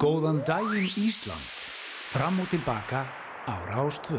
Góðan daginn Ísland. Fram og tilbaka á Rástvö.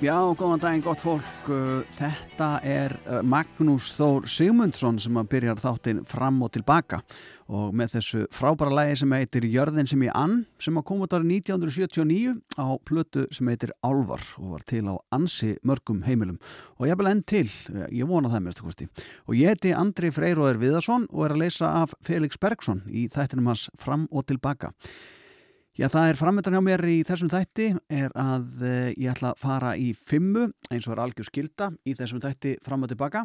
Já, góðan daginn, gott fólk. Uh, þetta er uh, Magnús Þór Sigmundsson sem að byrja þáttinn fram og tilbaka og með þessu frábæra lægi sem heitir Jörðin sem ég ann sem að koma út árið 1979 á plötu sem heitir Álvar og var til á ansi mörgum heimilum og ég vil enn til, ég vona það mérstu kosti. Og ég heiti Andri Freyróður Viðarsson og er að leysa af Felix Bergson í þættinum hans fram og tilbaka. Já, það er framöndan hjá mér í þessum þætti er að uh, ég ætla að fara í fimmu eins og er algjör skilda í þessum þætti fram og tilbaka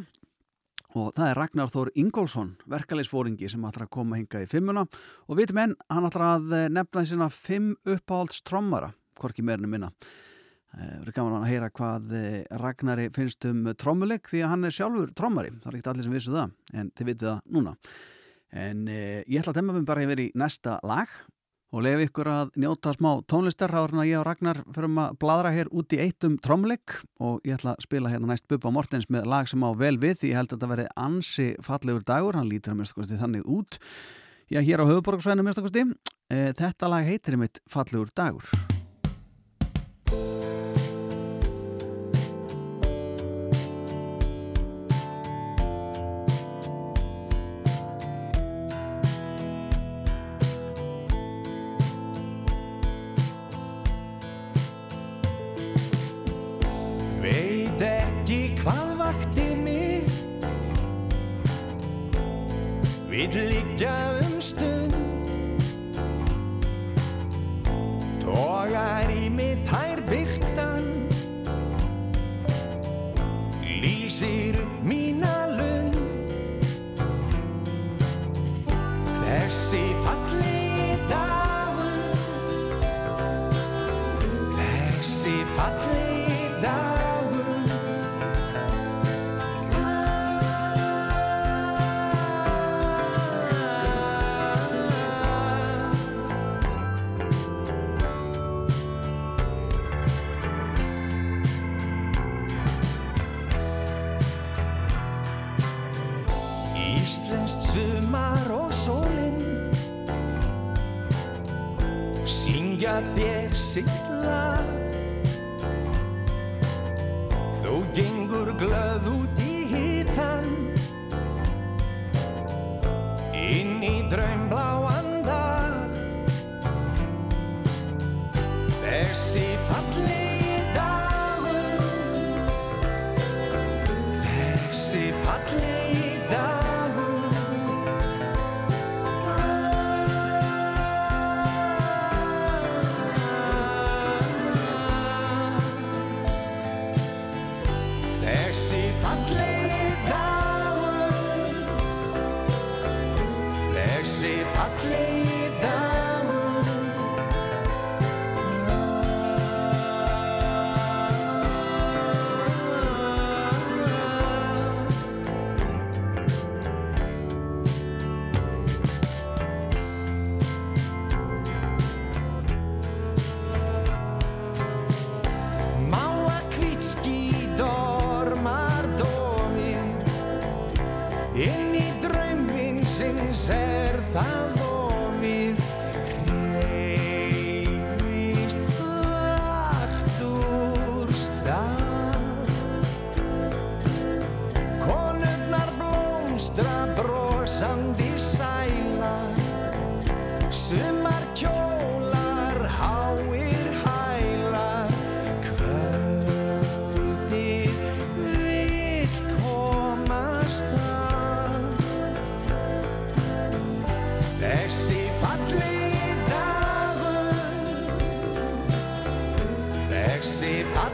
og það er Ragnar Þór Ingólfsson, verkalegsfóringi sem ætla að koma hinga í fimmuna og vitum enn, hann ætla að eh, nefna því sína fimm uppáhaldstrommara, hvorki meirinu minna. Það uh, er gaman að heyra hvað Ragnari finnst um trommuleik því að hann er sjálfur trommari, það er ekkert allir sem vissu það, en þið vitið það núna. En ég ætla að demma mér bara yfir í næsta lag og lefi ykkur að njóta smá tónlistar ára en ég og Ragnar förum að bladra hér út í eittum tromleik og ég ætla að spila hérna næst Bubba Mortens með lag sem á vel við því ég held að þetta verði ansi fallegur dagur, hann lítur að mérstakosti þannig út. Já hér á höfuborgsvæðinu mérstakosti e, þetta lag heitir mitt fallegur dagur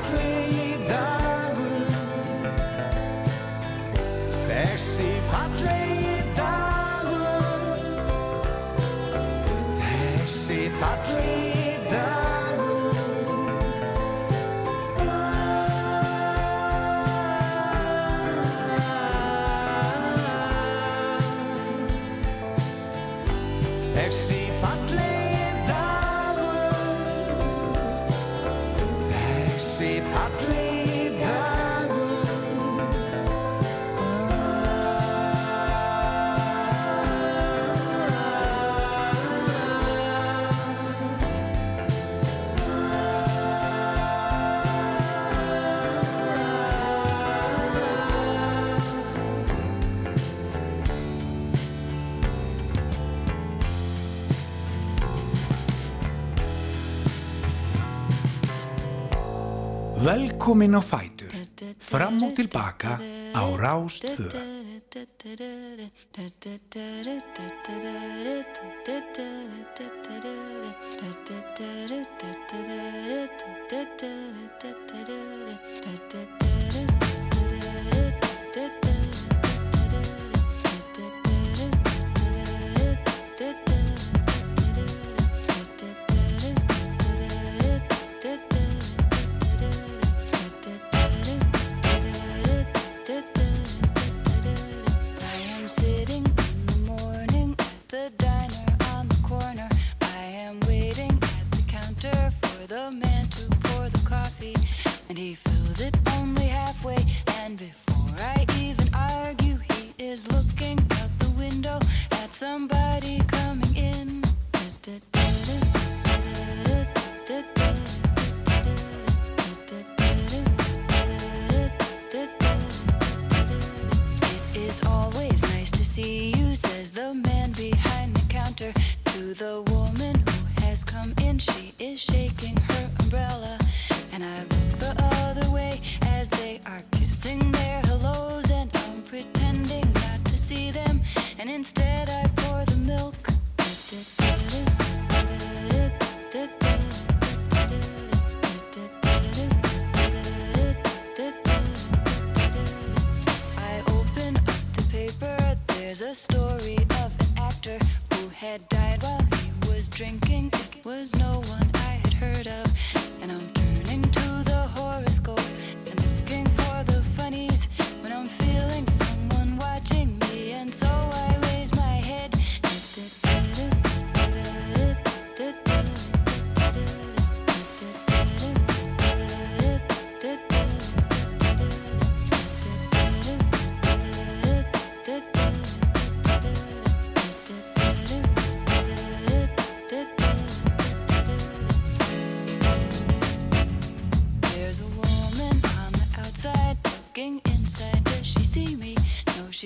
Þessi Velkomin á Fætur. Fram og tilbaka á Rástfö.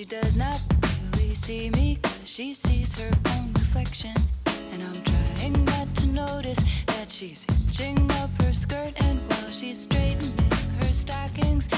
Does not really see me. Cause she sees her own reflection. And I'm trying not to notice that she's hitching up her skirt. And while she's straightening her stockings,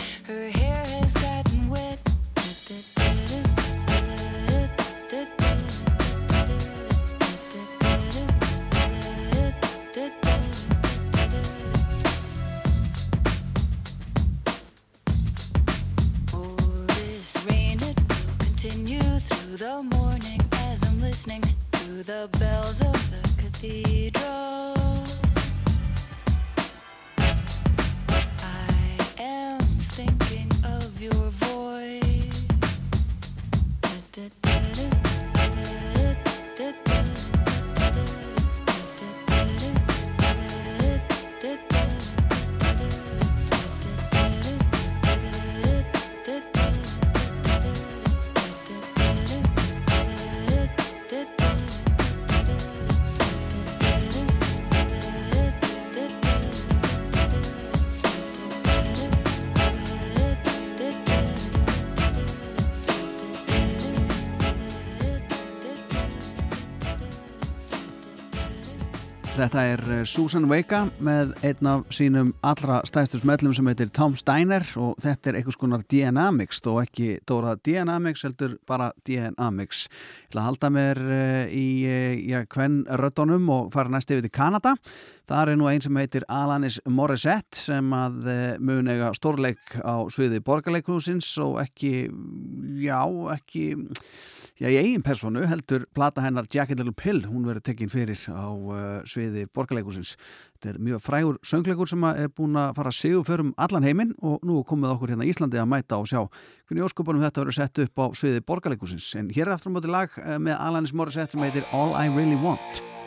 Þetta er eh, Susan Vega með einn af sínum allra stæðstu smellum sem heitir Tom Steiner og þetta er einhvers konar DNA mix og ekki Dóra DNA mix heldur bara DNA mix. Ég ætla að halda mér eh, í eh, hvern röddunum og fara næst yfir til Kanada. Það er nú einn sem heitir Alanis Morissette sem að mun eiga stórleik á sviði borgarleikrúsins og ekki, já, ekki Já, í eigin personu heldur plata hennar Jacket Little Pill, hún verður tekinn fyrir á uh, sviði borgarleikusins. Þetta er mjög frægur söngleikur sem er búin að fara að segja fyrir um allan heiminn og nú komið okkur hérna Íslandi að mæta og sjá hvernig óskupunum þetta verður sett upp á sviði borgarleikusins. En hér er aftur á móti lag uh, með Alanis Morissette sem heitir All I Really Want.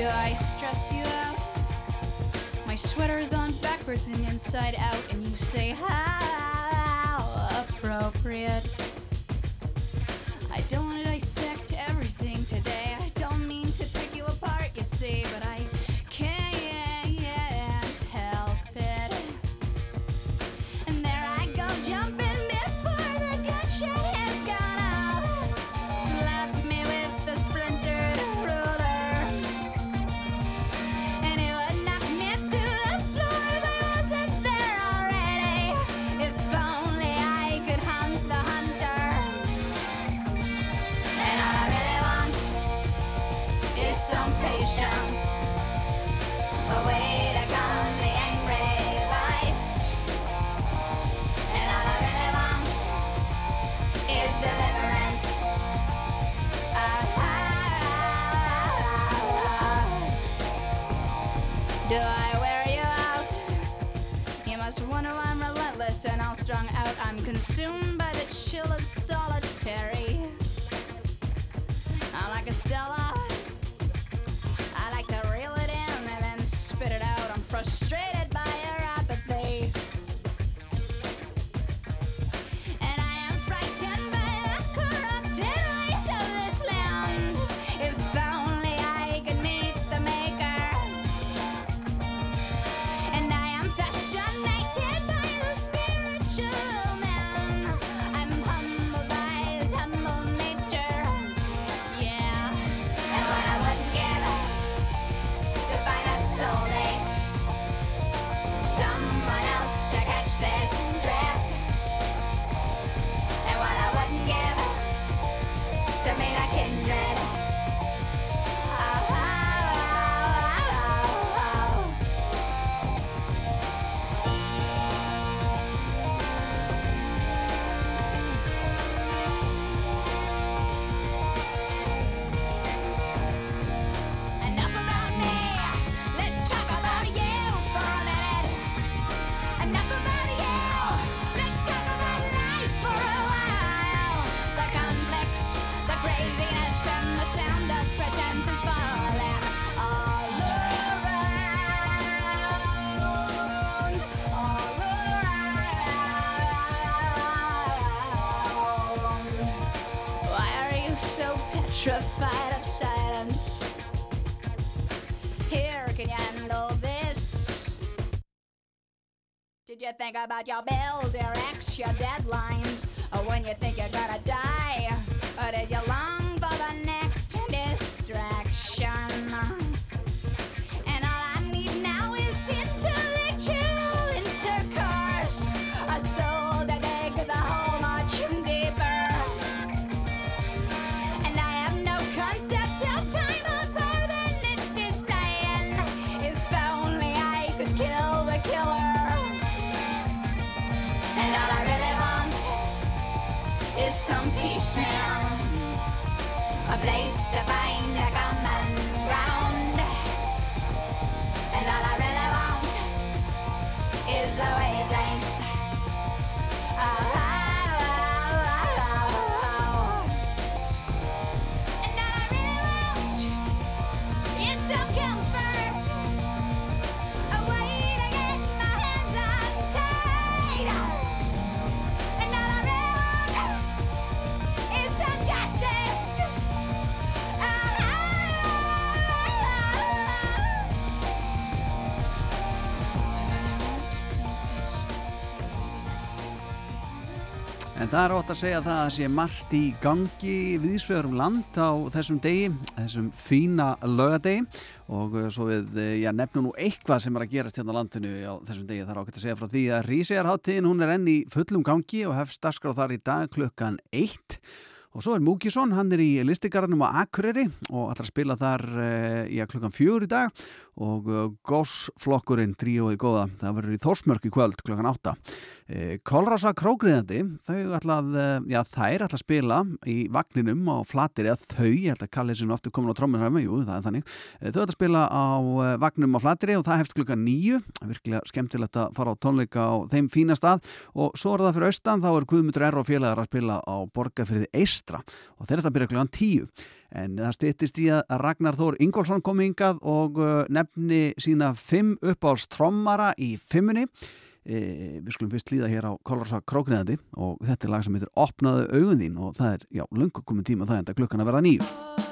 Do I stress you out? My sweater is on backwards and inside out, and you say, How appropriate. I don't want to dissect got your bills, your ex, your debt. Það er ótt að segja það að sé margt í gangi viðsvegurum land á þessum degi, þessum fína lögadegi og eh, svo við, eh, já, nefnum nú eitthvað sem er að gerast hérna á landinu á þessum degi. Það er ákveðt að segja frá því að Rísegjarháttíðin hún er enn í fullum gangi og hefst dagskrá þar í dag klukkan eitt og svo er Múkisson, hann er í listigarðinum á Akureyri og ætlar að spila þar eh, já, klukkan fjögur í dag. Og uh, gósflokkurinn tríóið góða, það verður í Þórsmörk í kvöld klukkan átta. Eh, Kolrasa Krókriðandi, þau ætla að, eh, já þær ætla að spila í vagninum á flatir eða þau, ég held að kallið sem aftur komin á trómmun hefði, jú það er þannig, Eh, þau ætla að spila á eh, vagninum á flatiri og það hefst klukkan nýju, virkilega skemmtilegt að fara á tónleika á þeim fína stað. Og svo er það fyrir austan, R. og þeir að byrja klukkan tíu. En það styttist í að Ragnar Þór Ingólfsson kom hingað og uh, nefni sína fimm uppáhalds trommara í fimmunni. E, við skulum fyrst líða hér á Kolorsa Krókniðandi og þetta er lag sem heitir Opnaðu augun þín og það er, já, löngu komin tíma það enda klukkan að verða nýju.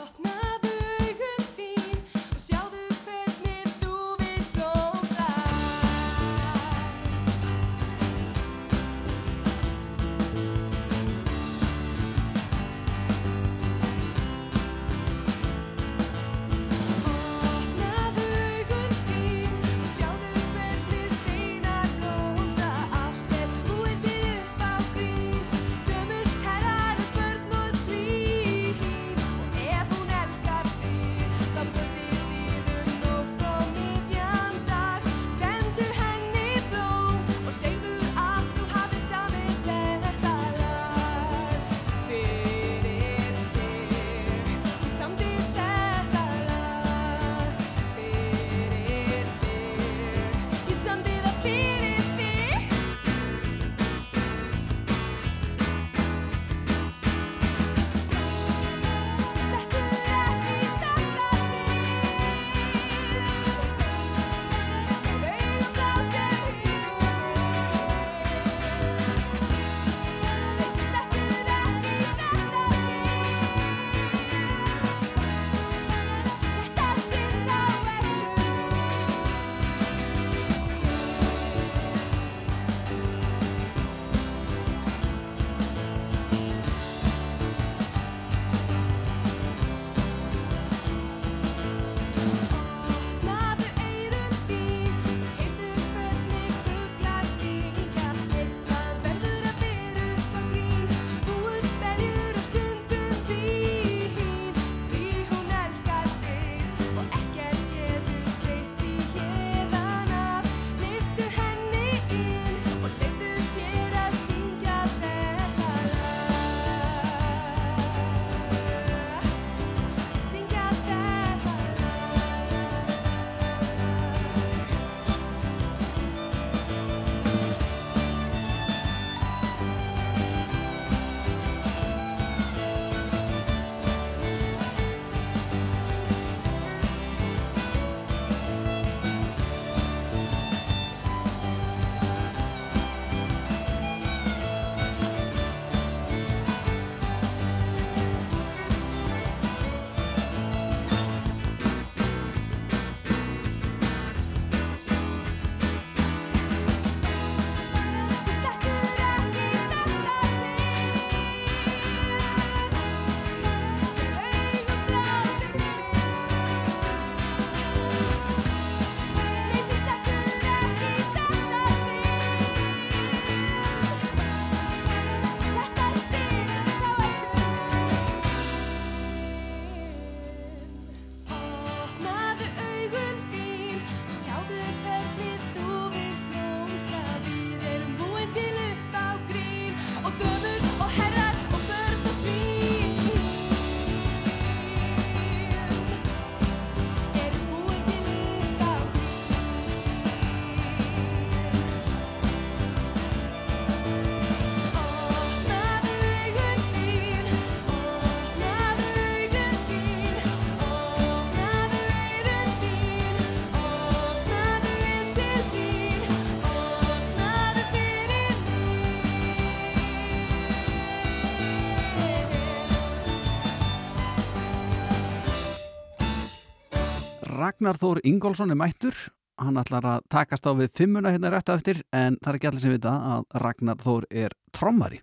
Ragnar Þór Ingólfsson er mættur. Hann ætlar að takast á við fimmuna hérna rétt á eftir en það er ekki allir sem vita að Ragnar Þór er trommari.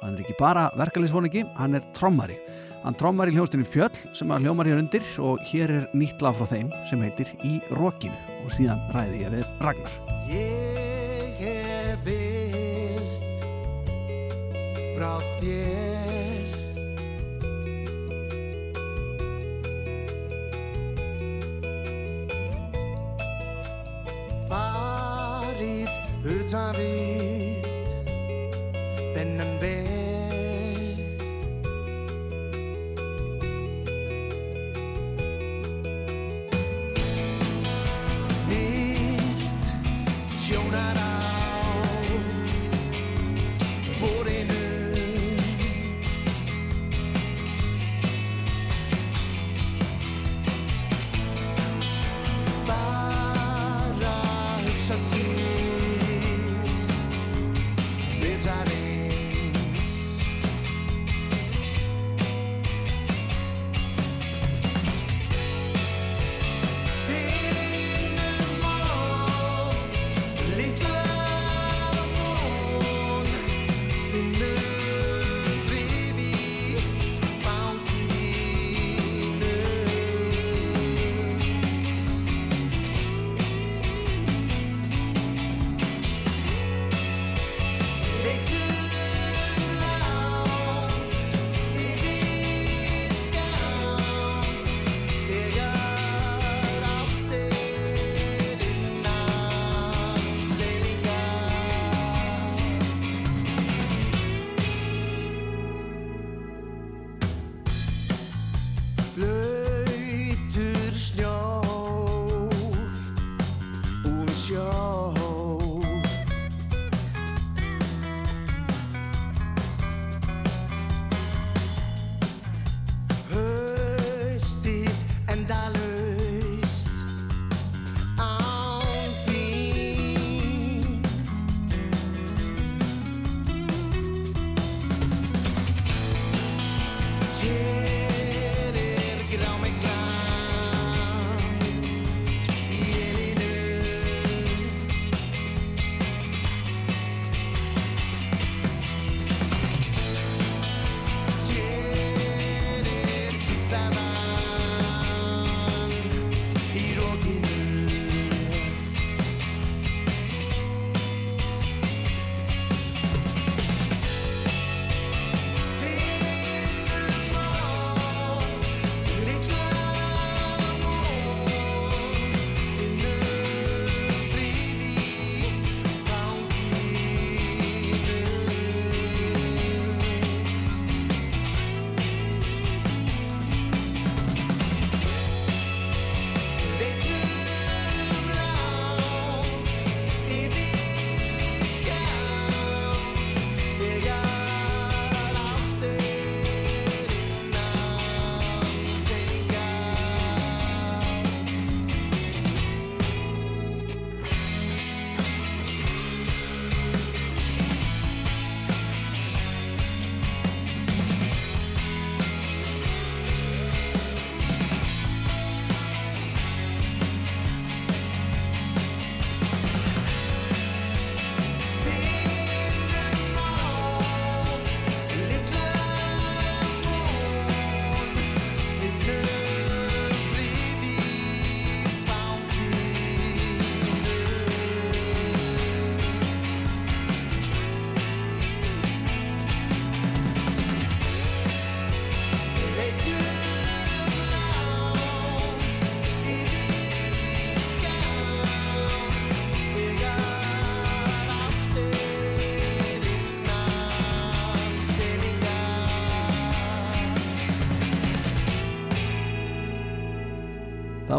Hann er ekki bara verkalýsfóningi, hann er trommari. Hann trommar í hljóstinni Fjöll sem að hljómar hér undir og hér er nýtt lag frá þeim sem heitir Í Rokinu. Og síðan ræði ég við Ragnar. Ég hef vilst frá þér utan við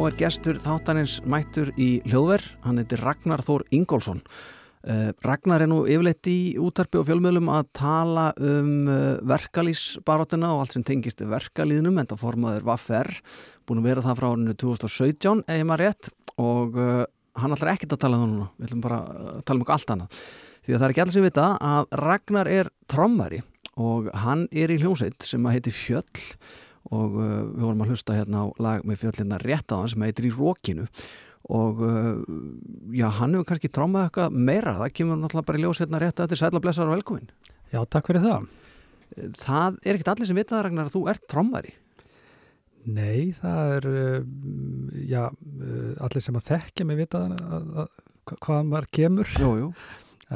er gestur þáttanins mættur í hljóðver, hann heitir Ragnar Þór Ingólfsson. Uh, Ragnar er nú yfirleitt í útarpi og fjölmiðlum að tala um uh, verkalýsbarátuna og allt sem tengist verkalýðnum, en það formaður Vaffer, búin að vera það frá árinu 2017, ef ég maður rétt, og uh, hann ætlar ekkert að tala um það núna, við ætlum bara að tala um eitthvað allt annað. Því að það er ekki allir sem vita að Ragnar er trommari og hann er í hljómsveit sem að heiti Fjöll og uh, við vorum að hlusta hérna á lag með fjöllina rétt á hann sem heitir í rókinu og uh, já, hann hefur kannski trámað eitthvað meira, það kemur náttúrulega bara í ljós hérna rétt að þetta er sæla blessar og velkomin. Já, takk fyrir það. það er ekkert allir sem vita það Ragnar að þú ert trámari Nei, það er, uh, já, uh, allir sem að þekkja mig vita að, að, að, hvaðan maður kemur, Jú, jú,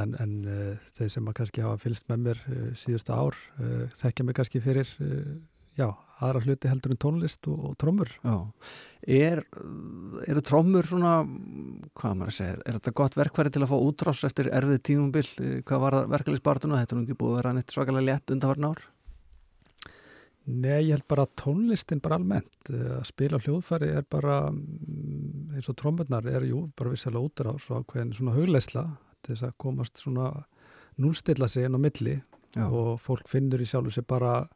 en, en uh, þeir sem að kannski hafa fylgst með mér uh, síðustu ár uh, þekkja mig kannski fyrir, uh, já, aðra hluti heldur en tónlist og, og trómur. já er, eru trómur svona hvað maður að segja, er þetta gott verkværi til að fá útrás eftir erfið tímumbil hvað var það verkefælisbartuna, þetta er nú ekki búið að vera neitt svakalega létt undanvarn ár Nei, ég held bara að tónlistin bara almennt, uh, að spila hljóðfæri er bara, mm, eins og trómurnar er jú, bara vissilega útrás og ákveðin svona hugleisla til þess að komast svona núnstilla sig inn á milli Já. og fólk finnur í sjálfu sig bara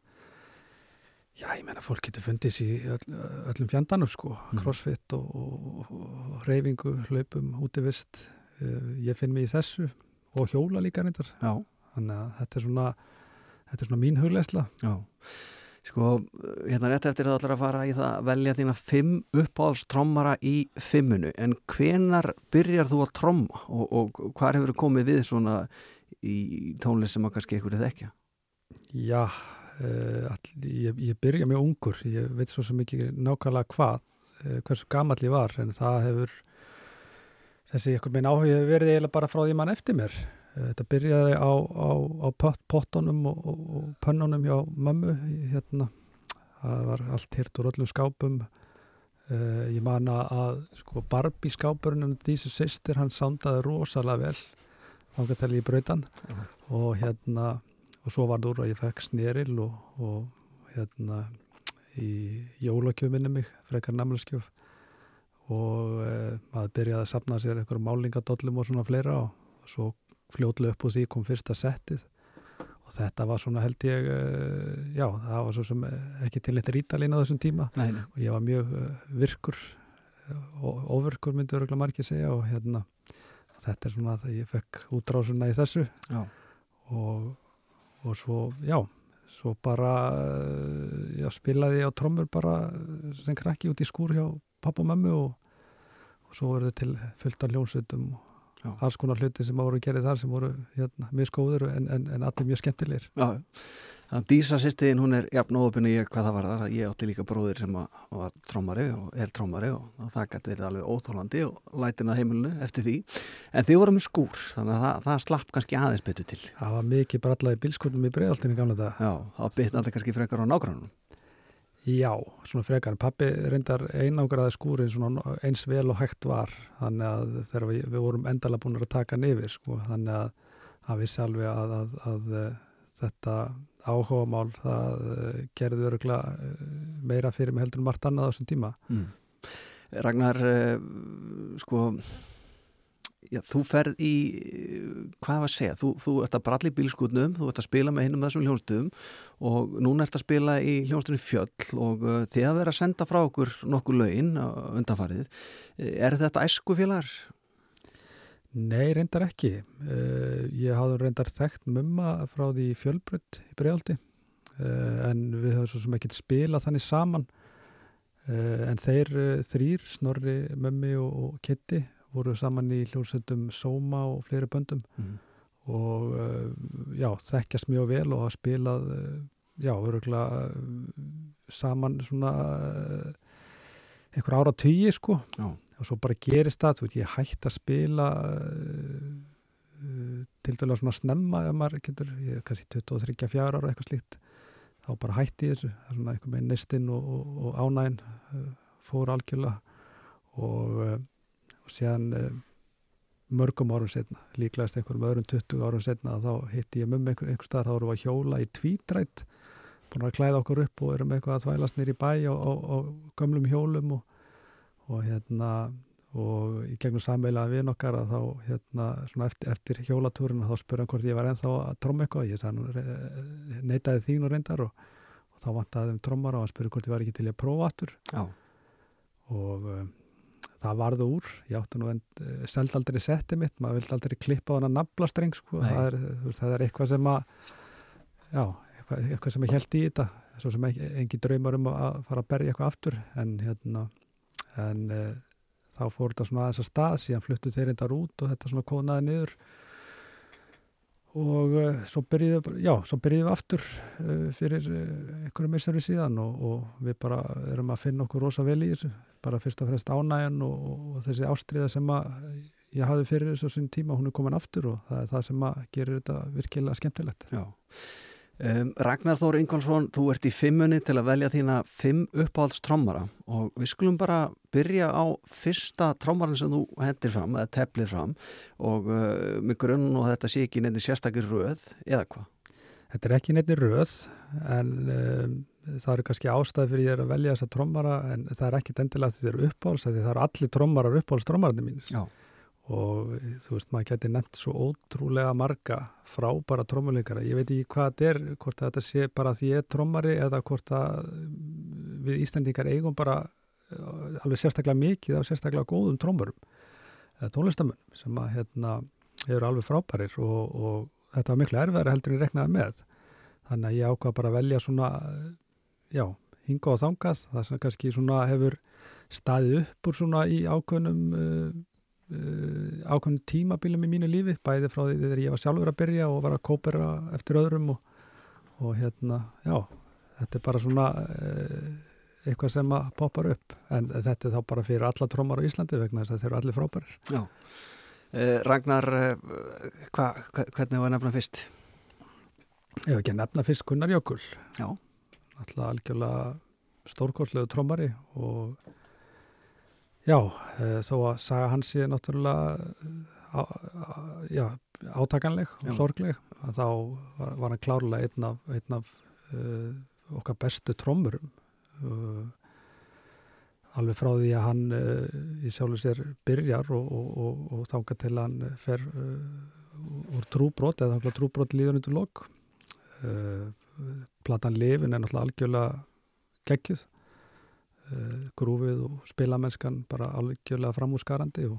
já, ég menna fólk getur fundið sér í öll, öllum fjandanum sko, Mm. crossfit og, og, og reyfingu, hlaupum, útivist uh, ég finn mig í þessu og hjóla líka reyndar, Já, þannig að þetta er svona þetta er svona mín hugleisla já. Sko, hérna rétt eftir það ætlar að fara í það að velja þína fimm uppáhalds trommara í fimmunu en hvenar byrjar þú að tromma? Og, og hvað hefur komið við svona í tónlist sem að kannski einhverju þekkja? Já, all, ég, ég byrja mjög ungur, ég veit svo sem ekki nákvæmlega hvað, uh, hversu gamall ég var, en það hefur, þessi einhvern veginn áhuga hefur verið eiginlega bara frá því mann eftir mér. Uh, þetta byrjaði á, á, á pot, pottunum og, og, og pönnunum hjá mömmu, hérna, það var allt hirt úr öllum skápum. Uh, ég man að, sko, Barbie skápurinn en Dísu sýstir, hann sándaði rosalega vel, ágættali í brautan og hérna og svo var það úr að ég fekk sneril og, og hérna í jólakjöfinni mig frekar namlaskjöf og e, maður byrjaði að sapna sér einhverjum málingadollum og svona fleira og svo fljótlega upp úr því kom fyrsta settið. Og þetta var svona held ég e, já, það var svo sem eh, ekki til eitt rítalín á þessum tíma. Nei, og ég var mjög virkur eh, og óvirkur myndu örgulega margir segja og hérna þetta er svona að ég fekk útrásuna í þessu. Já. og, og svo, já svo bara já, spilaði ég á trommur bara sem krakki út í skúr hjá pappa og mömmu og, og svo voru til fullt af ljónsveitum og Já. alls konar hluti sem voru gerði þar sem voru hérna, miskóður en, en, en allir mjög skemmtilegir Já, þannig að Dísa sýstiðin hún er jafn óöpinni ég hvað það var þar að ég átti líka bróðir sem var trómari og er trómari og, og það gæti verið alveg óþólandi og lætin að heimilinu eftir því en þið voru með skúr þannig að það, það slapp kannski aðeins betur til það var mikið brallaði bílskotnum í breiðaltinu gamla þetta Já, það bitnaði kannski frekar á nágrannum Já, svona frekar. Pappi reyndar einangraði skúrin svona eins vel og hægt var. Þannig að þegar við, við vorum endalega búin að taka hann yfir, sko. Þannig að það vissi alveg að, að, að, að þetta áhugamál, það eh, gerði öruglega eh, meira fyrir mig heldur en margt annað á þessum tíma. mm. Ragnar uh, sko já, þú ferð í hvað var að segja, þú, þú ert að bralla í bílskutnum þú ert að spila með hinnum þessum hljónstöðum og núna ert að spila í hljónstöðum fjöll og þið að vera að senda frá okkur nokkur uh, undanfarið er þetta æskufélagar? Nei, reyndar ekki. Uh, ég hafði reyndar þekkt mumma frá því fjölbrödd í bregjaldi uh, en við höfum svo sem ekkert spilað þannig saman uh, en þeir þrýr, Snorri, Mummi og, og Kitty voru saman í hljómsveitum Sóma og fleiri böndum Mm. og já, þekkjast mjög vel og hafa spilað já, öruglega uh, saman svona einhver ára tugi sko Já. Og svo bara gerist það, þú veit, ég hætti að spila uh, uh, til dæla svona snemma ef maður getur, ég er kannski 23-4 ára eitthvað slíkt, þá bara hætti ég þessu, það er svona einhver með nestinn og, og, og ánægin uh, fór algjörlega. Og, uh, og síðan uh, mörgum árum setna, líklegast einhverjum öðrum 20 árum setna þá hitti ég mummi einhver, einhver staðar, þá vorum við að hjóla í tvítrætt búin að klæða okkur upp og erum eitthvað að þvælast nýr í bæ á gömlum hjólum og, og hérna og í gegnum sammeila við nokkar að þá hérna svona eftir, eftir hjólatúrin þá spurði hann hvort ég var ennþá að tromma eitthvað ég sagði nú, re- neitaði þín og reyndar og, og þá vantaði þeim trommar og hann spurði hvort ég var ekki til að prófa aftur Já. og um, það varðu úr ég átti nú en uh, seld aldrei setti mitt maður vildi aldrei klippa á hana naflastreng sko. Nei. það, er, það er eitthvað sem að já, eitthvað, eitthvað sem ég held í þetta svo sem ekki, engi draumar um að fara að berja eitthvað aftur en hérna en uh, þá fór þetta svona aðeins að stað síðan fluttu þeir reyndar út og þetta svona konaði niður og uh, svo byrjuðum já, svo byrjuðum við aftur uh, fyrir einhverju misari síðan og, og við bara erum að finna okkur rosa vel í þessu, bara fyrst og fremst ánægjan og, og, þessi ástriða sem að ég hafði fyrir þessu sín tíma, hún er komin aftur og það er það sem að gerir þetta virkilega skemmtilegt. Já. Um, Ragnar Þór Ingvaldsson, þú ert í fimmunni til að velja þína fimm uppáhalds trommara og við skulum bara byrja á fyrsta trommaran sem þú hendir fram eða teflir fram og uh, mig grunn og þetta sé ekki nefnir sérstakir röð eða hvað? Þetta er ekki neitt röð en um, það eru kannski ástæði fyrir ég að velja þessa trommara en það er ekki endilega að þetta eru uppáhalds því það eru allir trommarar uppáhalds trommararnir mínir. Já. Og þú veist, maður geti nefnt svo ótrúlega marga frábæra trommuleikara, ég veit ekki hvað þetta er hvort þetta sé bara því ég er trommari eða hvort að við Íslandingar eigum bara uh, alveg sérstaklega mikið af sérstaklega góðum trommurum eða tónlistamenn sem að hérna eru alveg frábærir og, og þetta var miklu erfiðar heldur en ég reknaði með. Þannig að ég ákvað bara að velja svona já, hinga og þangað það sem kannski svona hefur staðið upp úr svona í ákveðnum uh, ákveðnum tímabilum í mínu lífi, bæði frá því þegar ég var sjálfur að byrja og var að kópera eftir öðrum og, og hérna, já, þetta er bara svona uh, eitthvað sem að poppar upp en þetta er þá bara fyrir alla trómar á Íslandi vegna þess að þeir eru allir frábærir. Já. Uh, Ragnar, uh, hva, hva, hvernig var nefna fyrst? Ég hef ekki nefna fyrst Gunnar Jökul. Já. Alltaf algjörlega stórkorslegu trómari og já, uh, þó að saga hans sé náttúrulega á, já, átakanleg og Já. sorgleg að þá var, var hann klárlega einn af, einn af uh, okkar bestu trómurum uh, alveg frá því að hann uh, í sjálfu sér byrjar og, og, og, og þánga til hann fer uh, úr trúbrot eða þangað trúbrot líður undir lok. Platan Lifin er náttúrulega algjörlega geggjuð grúfið og spilamennskan bara algjörlega framúskarandi og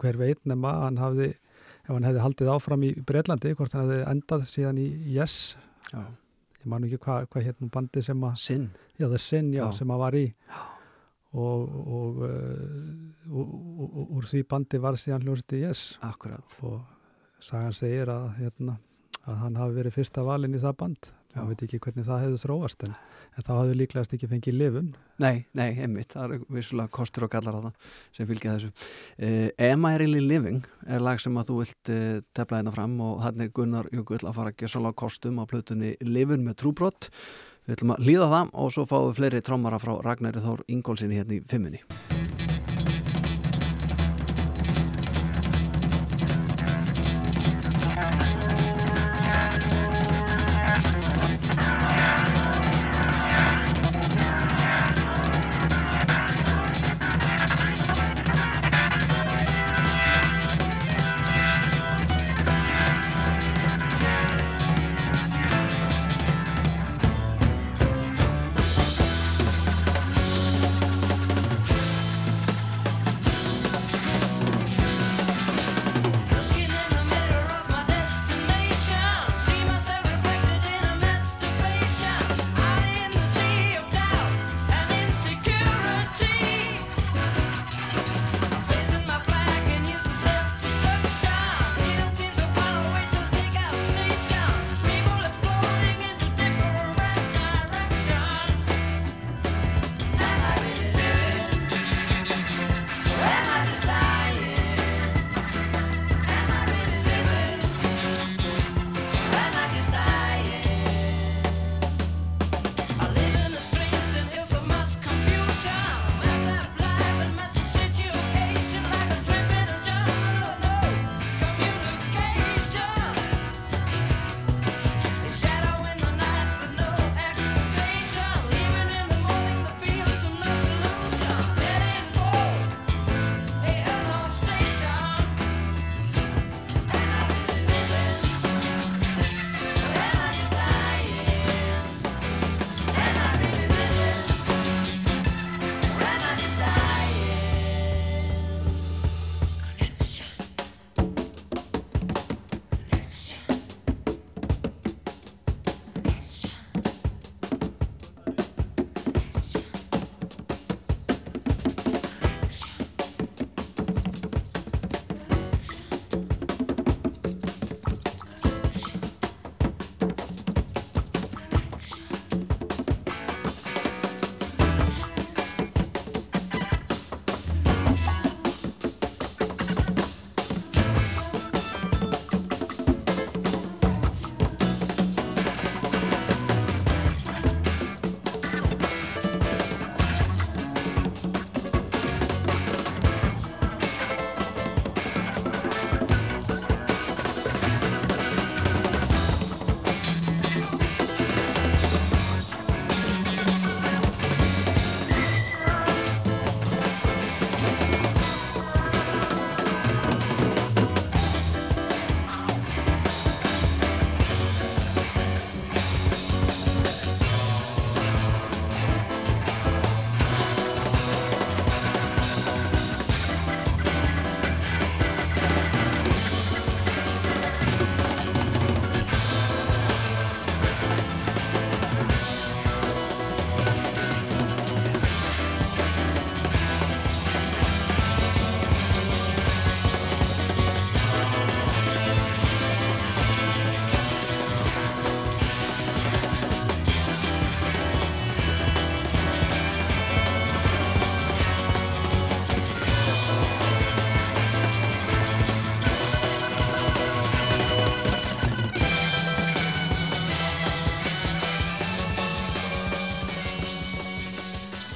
hver veit nema hann hafði ef hann hefði haldið áfram í Breitlandi hvort hann hefði endað síðan í Yes Já. ég man ekki hvað hva hétt nú bandi sem að Sinn. já, The Sin, já, Já. sem að var í og, og, uh, úr því bandi var síðan hljóðsiti Yes Akkurat. og sagan segir að, hérna, að hann hafi verið fyrsta valinn í það band Já. maður veit ekki hvernig það hefði þróast en, en þá hafði líklegast ekki fengið lifun Nei, nei, einmitt, það er vissulega kostur og gallar að það sem fylgja þessu. Uh, Am I Really Living er lag sem að þú vilt uh, tefla hérna fram og hann er Gunnar Jökull að fara að svolítið kostum á plötunni Livun með trúbrott. Við ætlum að líða það og svo fáum við fleiri trómara frá Ragnæri Þór Ingólfsinni hérna í fimmunni.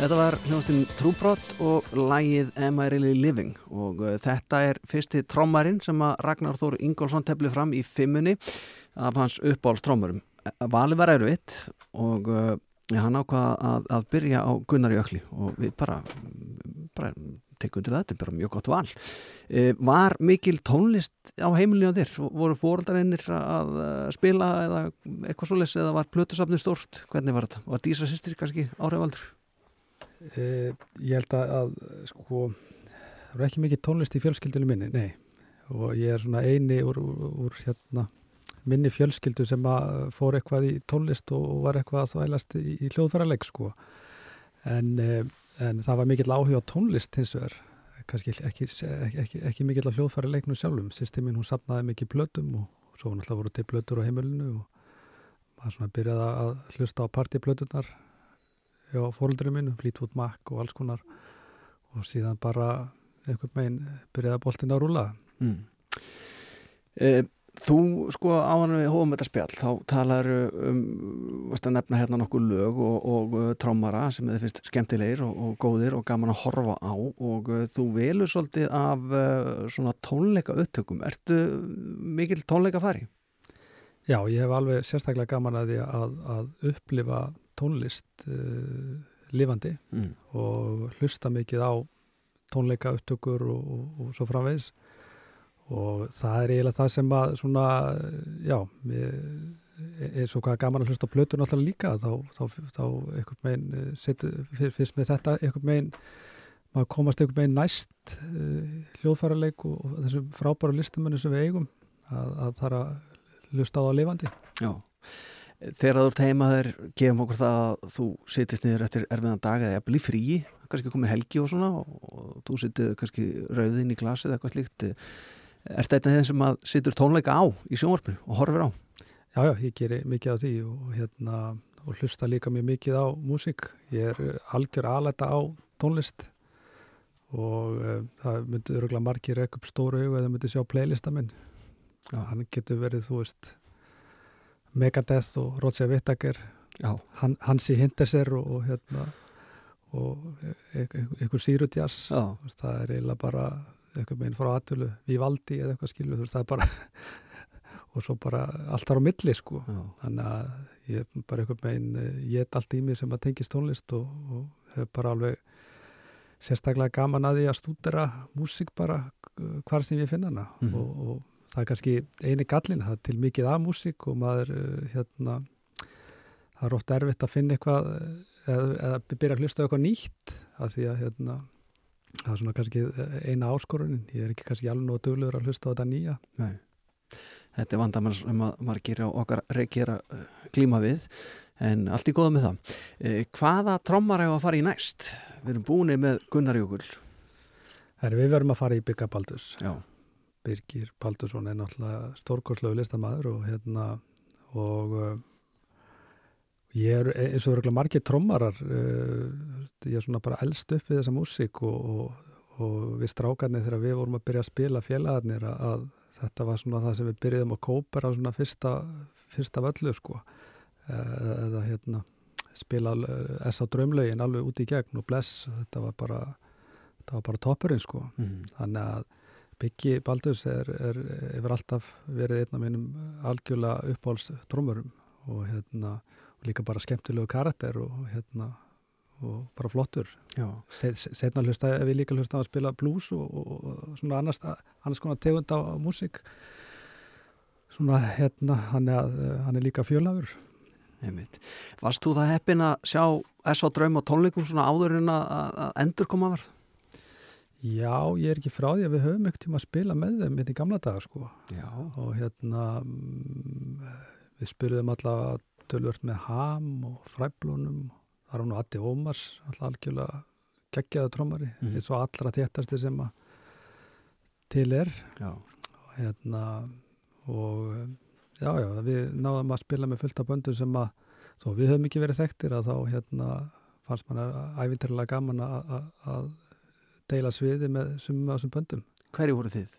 Þetta var hljóðastinn Trúbrott og lægið Am I Really Living og uh, þetta er fyrsti trommarinn sem að Ragnar Þór Ingólfsson tefli fram í fimmunni af hans uppáhaldstrommurum. Valið var erfitt og ja, hann ákvaða að, að byrja á Gunnar Jökli og við bara, bara tekum til þetta, bara mjög gott val. Uh, var mikil tónlist á heimilinu á þér? Voru fóröldareinir að spila eða eitthvað svoleiðs eða var plötusafni stórt? Hvernig var þetta? Var Dísa sýstir kannski áhrifaldur? Eh, ég held að, að sko, það er ekki mikið tónlist í fjölskyldunum minni, nei. Og ég er svona eini úr, úr, úr hérna, minni fjölskyldu sem fór eitthvað í tónlist og, og var eitthvað að þvælast í, í hljóðfæraleik sko. En, eh, en það var mikill áhuga á tónlist hins vegar. Kannski ekki, ekki, ekki, ekki mikill á hljóðfæraleiknu sjálfum. Sýstiminn hún sapnaði mikið blötum og, og svo náttúrulega voru til blötur á heimilinu og maður svona byrjaði að hlusta á partyblötunar hjá fóröldurinn minn, Fleetwood Mac og alls konar og síðan bara einhvern veginn byrjaði boltin að rúla Mm. E, þú sko á hann við hófum þetta spjall þá talar um varst að nefna hérna nokkuð lög og, og uh, trómara sem þið finnst skemmtilegir og, og góðir og gaman að horfa á og uh, þú velur svolítið af uh, svona tónleika upptökum ertu mikil tónleika fari? Já, ég hef alveg sérstaklega gaman að því að, að upplifa tónlist uh, lifandi Mm. og hlusta mikið á tónleika upptökur og, og, og svo framvegis og það er eiginlega það sem að svona, já við, eins og hvað gaman að hlusta plötur náttúrulega líka, þá, þá, þá einhvern veginn, eh, setur, fyr- fyrst með þetta einhvern veginn, maður komast einhvern veginn næst uh, hljóðfæraleik og, og þessum frábæru listamönnum sem við eigum að, að það er að hlusta á það lifandi Já. Þegar þú ert heima þeir gefum okkur það að þú sitist niður eftir erfiðan dag eða jafnvel í fríi, kannski komið helgi og svona og, og þú sitið kannski rauðin í glasið eða eitthvað slíkt Er þetta þeim sem að situr tónleika á í sjónvarpinu og horfir á? Já, já, ég geri mikið af því og, hérna, og hlusta líka mjög mikið á músík. Ég er algjör alæta á tónlist og uh, það myndi öruglega margir rekk upp stóru augu eða myndi sjá playlista minn. Já, hann getur verið, þú veist, Megadeth og Roger Whittaker. Han, Hansi Hinderser og, og hérna og e- e- einhver sírutjars. Það er eiginlega bara eitthvað meginn frá aðtölu, Vivaldi eða eitthvað skilu, veist, það bara og svo bara allt þar á milli sko Já. þannig að ég bara einhvern veginn eh, ég er allt í mig sem að tengist tónlist og, og hef bara alveg sérstaklega gaman að því að stúdera músík bara hvar sem ég finna hana Mhm. og, og það er kannski eini gallin, það er til mikið af músík og maður eh, hérna það er oft erfitt að finna eitthvað eh, eða, eða byrja að hlusta eitthvað nýtt af því að hérna það er svona kannski eina áskorunin ég er ekki kannski alveg nú að duglegur að hlusta á þetta nýja Nei. Þetta er vandamann sem að margir á okkar reykir að glíma við en allt í góða með það. Eh, hvaða trommar hefur að fara í næst? Við erum búinir með Gunnar Jökul. Herri, við verðum að fara í Bygga Baldus Já. Birgir Baldursson er náttúrulega stórkorslegu listamæður og hérna og uh, ég er eins og verður margir trommarar uh, ég er svona bara elst upp við þessa músík og, og, og við strákarnir þegar við vorum að byrja að spila félagarnir að, að þetta var svona það sem við byrjuðum að kópera svona fyrsta, fyrsta völlu sko eða, eða hérna spila S.A. Drömlaugin alveg út í gegn og bless, þetta var bara bara toppurinn sko Mm. þannig að Byggi Baldurs er, er, hefur alltaf verið einn af mínum algjörlega uppáhalds trómurum og hérna og líka bara skemmtilegu karakter og hérna og bara flottur setna hlusta við líka hlusta að spila blues og, og, svona annars, annars konar tegund á, músík svona hérna hann er, hann er líka fjölafur. Varst þú það heppin að sjá S.A. Draum og tónleikum svona áður en að, endur koma var? Já, ég er ekki frá því að við höfum ekkert tíma að spila með þeim hérna í gamla daga sko Já. og hérna mm, við spyrðum allavega tölvört með ham og fræblunum það er nú Addi Ómars alltaf algjörlega geggjaða trómari Mhm. eins og allra þéttasti sem að til er Já. og hérna og já, já, við náðum að spila með fullt af böndum sem að þó við höfum ekki verið þekktir að þá hérna fannst mann gaman að, að, að deila sviði með sumum af þessum böndum Hverju voru þið?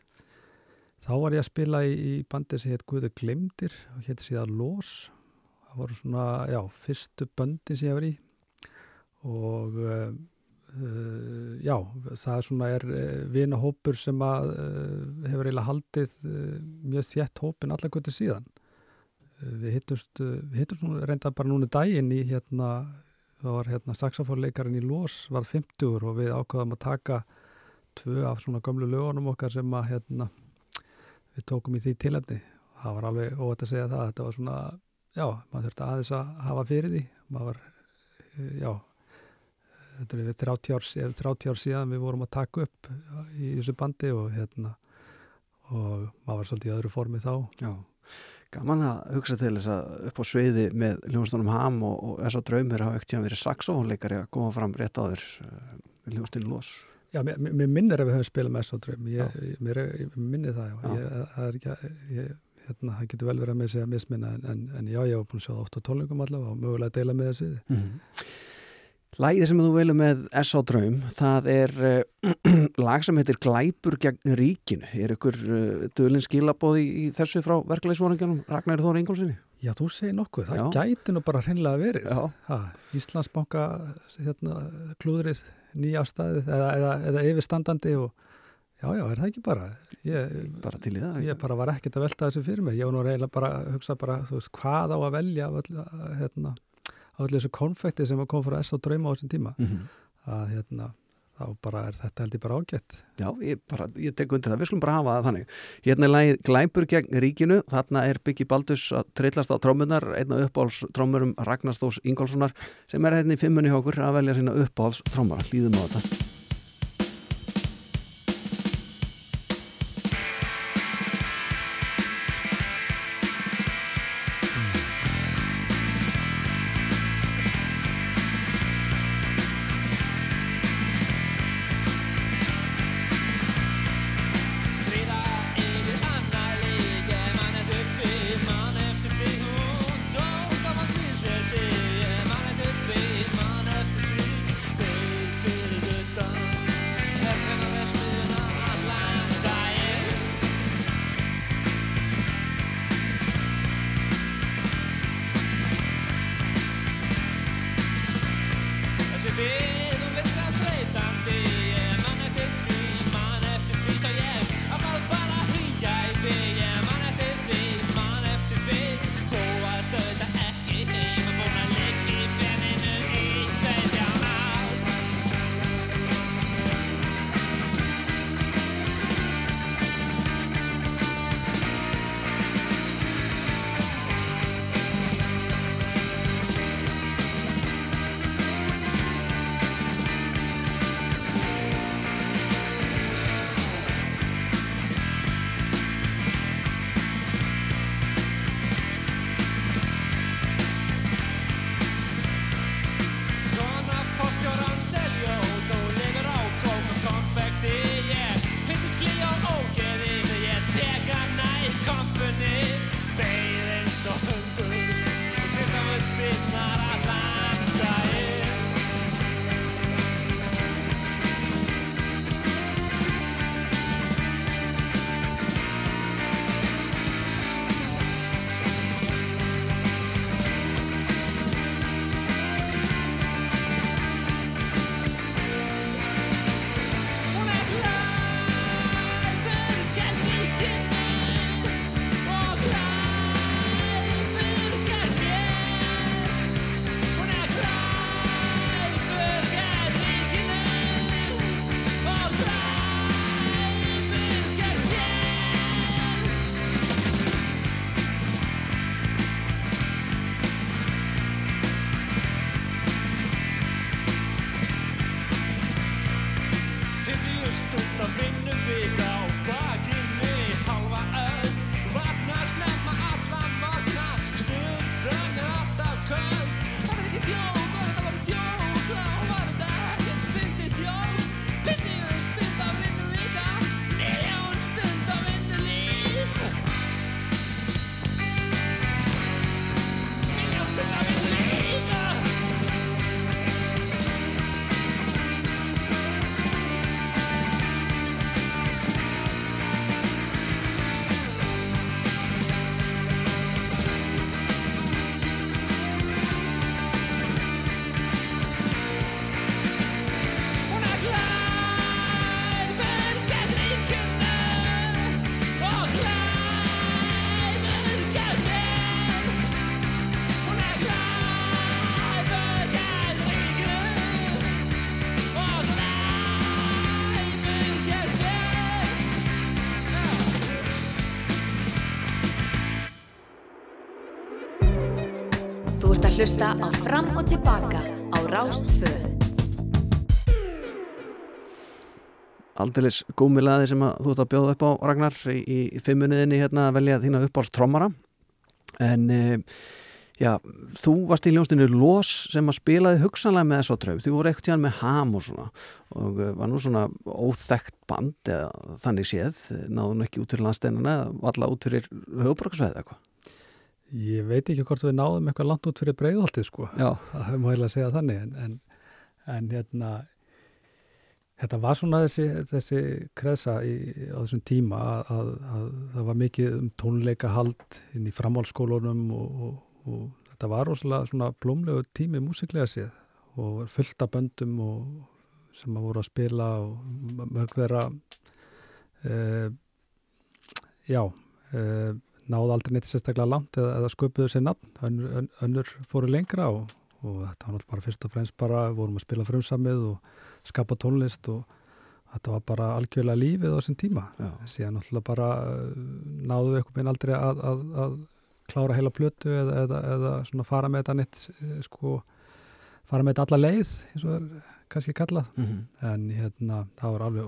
Þá var ég að spila í, í bandi sem hétt Guðu Glemdir og hétt síðan Lós. Það voru svona, já, fyrstu böndin sem ég var í og uh, uh, já, það er svona er uh, vinahópur sem að hefur eiginlega haldið mjög þétt hópin allar götu síðan við hittumst, við hittumst reynda bara núna daginn í hérna það var hérna saxofónleikarinn í Lós var 50 og við ákvaðum að taka tvö af svona gömlu lögunum okkar sem að hérna við tókum í því tilefni. Það var alveg óvægt að segja það þetta var svona, já, maður þurfti aðeins að hafa fyrir því. Maður var, eh, já þetta er við 30 ár, ef 30 ár síðan við vorum að taka upp í þessu bandi og hérna og maður var svolítið í öðru formi þá. Já, gaman að hugsa til þess að upp á sviði með hljóðstónum Ham og, og þess að draumir hafa ekkert tíðan verið saxónleikari að koma fram rétt áður uh, hljóðstónu Lós. Já, mér, mér- minnir að við höfum spilað með S.O.Dröym ég, Já. ég, mér, ég minnir það, já, Já. Ég, það er ekki hérna, getur vel verið að með segja misminna en, en, en já, ég var búin að sjá það oft á tónleikum allavega og mögulega að deila með þessi Mm -hmm. Lægið sem þú velur með S.A. Draum, það er uh, lag sem heitir Glæpur gegn ríkinu. Er ykkur uh, dölinn skilabóð í, þessu frá verklæðisvoringunum Ragnar Þóra Ingólfsinni? Já, þú segir nokkuð, það Já. gæti nú bara hreinlega verið ha, Íslandsbanka hérna, klúðrið nýjástaðið eða, eða, eða yfirstandandi og já, já, er það ekki bara ég, Bara til í það. ég bara var ekkert að velta þessu fyrir mig ég var nú reyna bara að hugsa bara þú veist, hvað á að velja af öllu, hérna, af öllu þessu konfekti sem kom frá S og drauma á þessum tíma Mm -hmm. að hérna, þá bara er þetta held ég bara ágætt Já, ég, bara, ég tek undir það, við skulum bara hafa það þannig. Hérna er lagið Glæpur gegn ríkinu, þarna er Byggi Baldus að trillast á trómmunar, einna uppáhalds trómmurum Ragnar Þós Ingólfssonar sem er hérna í fimmunni hjá okkur að velja sína uppáhalds trómmara. Líðum á þetta. Fram og Tilbaka á Rástföð. Aldeilis gúmilaði sem að þú ert að bjóða upp á Ragnar í, í fimmuniðinni hérna að velja þína uppáls trommara en e, já, þú varst í ljónstinu Lós sem að spilaði hugsanlega með svo tröf, þú voru ekkert hjá með ham og svona. Og e, var nú svona óþekkt band eða þannig séð? Náðu ekki út fyrir landsteinana eða alla út fyrir höfuborgarsveið eða eitthvað Ég veit ekki hvort við náðum eitthvað langt út fyrir breiðholtið sko. Já. Það má heila að segja þannig en, en, en hérna þetta var svona þessi, þessi kresa í, á þessum tíma að, að, að það var mikið um tónleikahald inn í framhálskólunum og, og, og þetta var rosalega svona blómlegu tími músiklega séð og fullt af böndum og sem að voru að spila og mörg þeirra eh, já eh, náðu aldrei neitt sérstaklega langt eða, eða sköpuðu sér nafn, önnur, ön- önnur fóru lengra og, og þetta var bara fyrst og fremst bara, vorum að spila frumsamið og skapa tónlist og þetta var bara algjörlega lífið á þessum tíma Já. síðan náttúrulega bara uh, náðu við eitthvað minn aldrei að, að, að klára heila plötu eða, eða, eða svona fara með þetta neitt eh, sko, fara með þetta alla leið eins og það er kannski kallað mm -hmm. en hérna það var alveg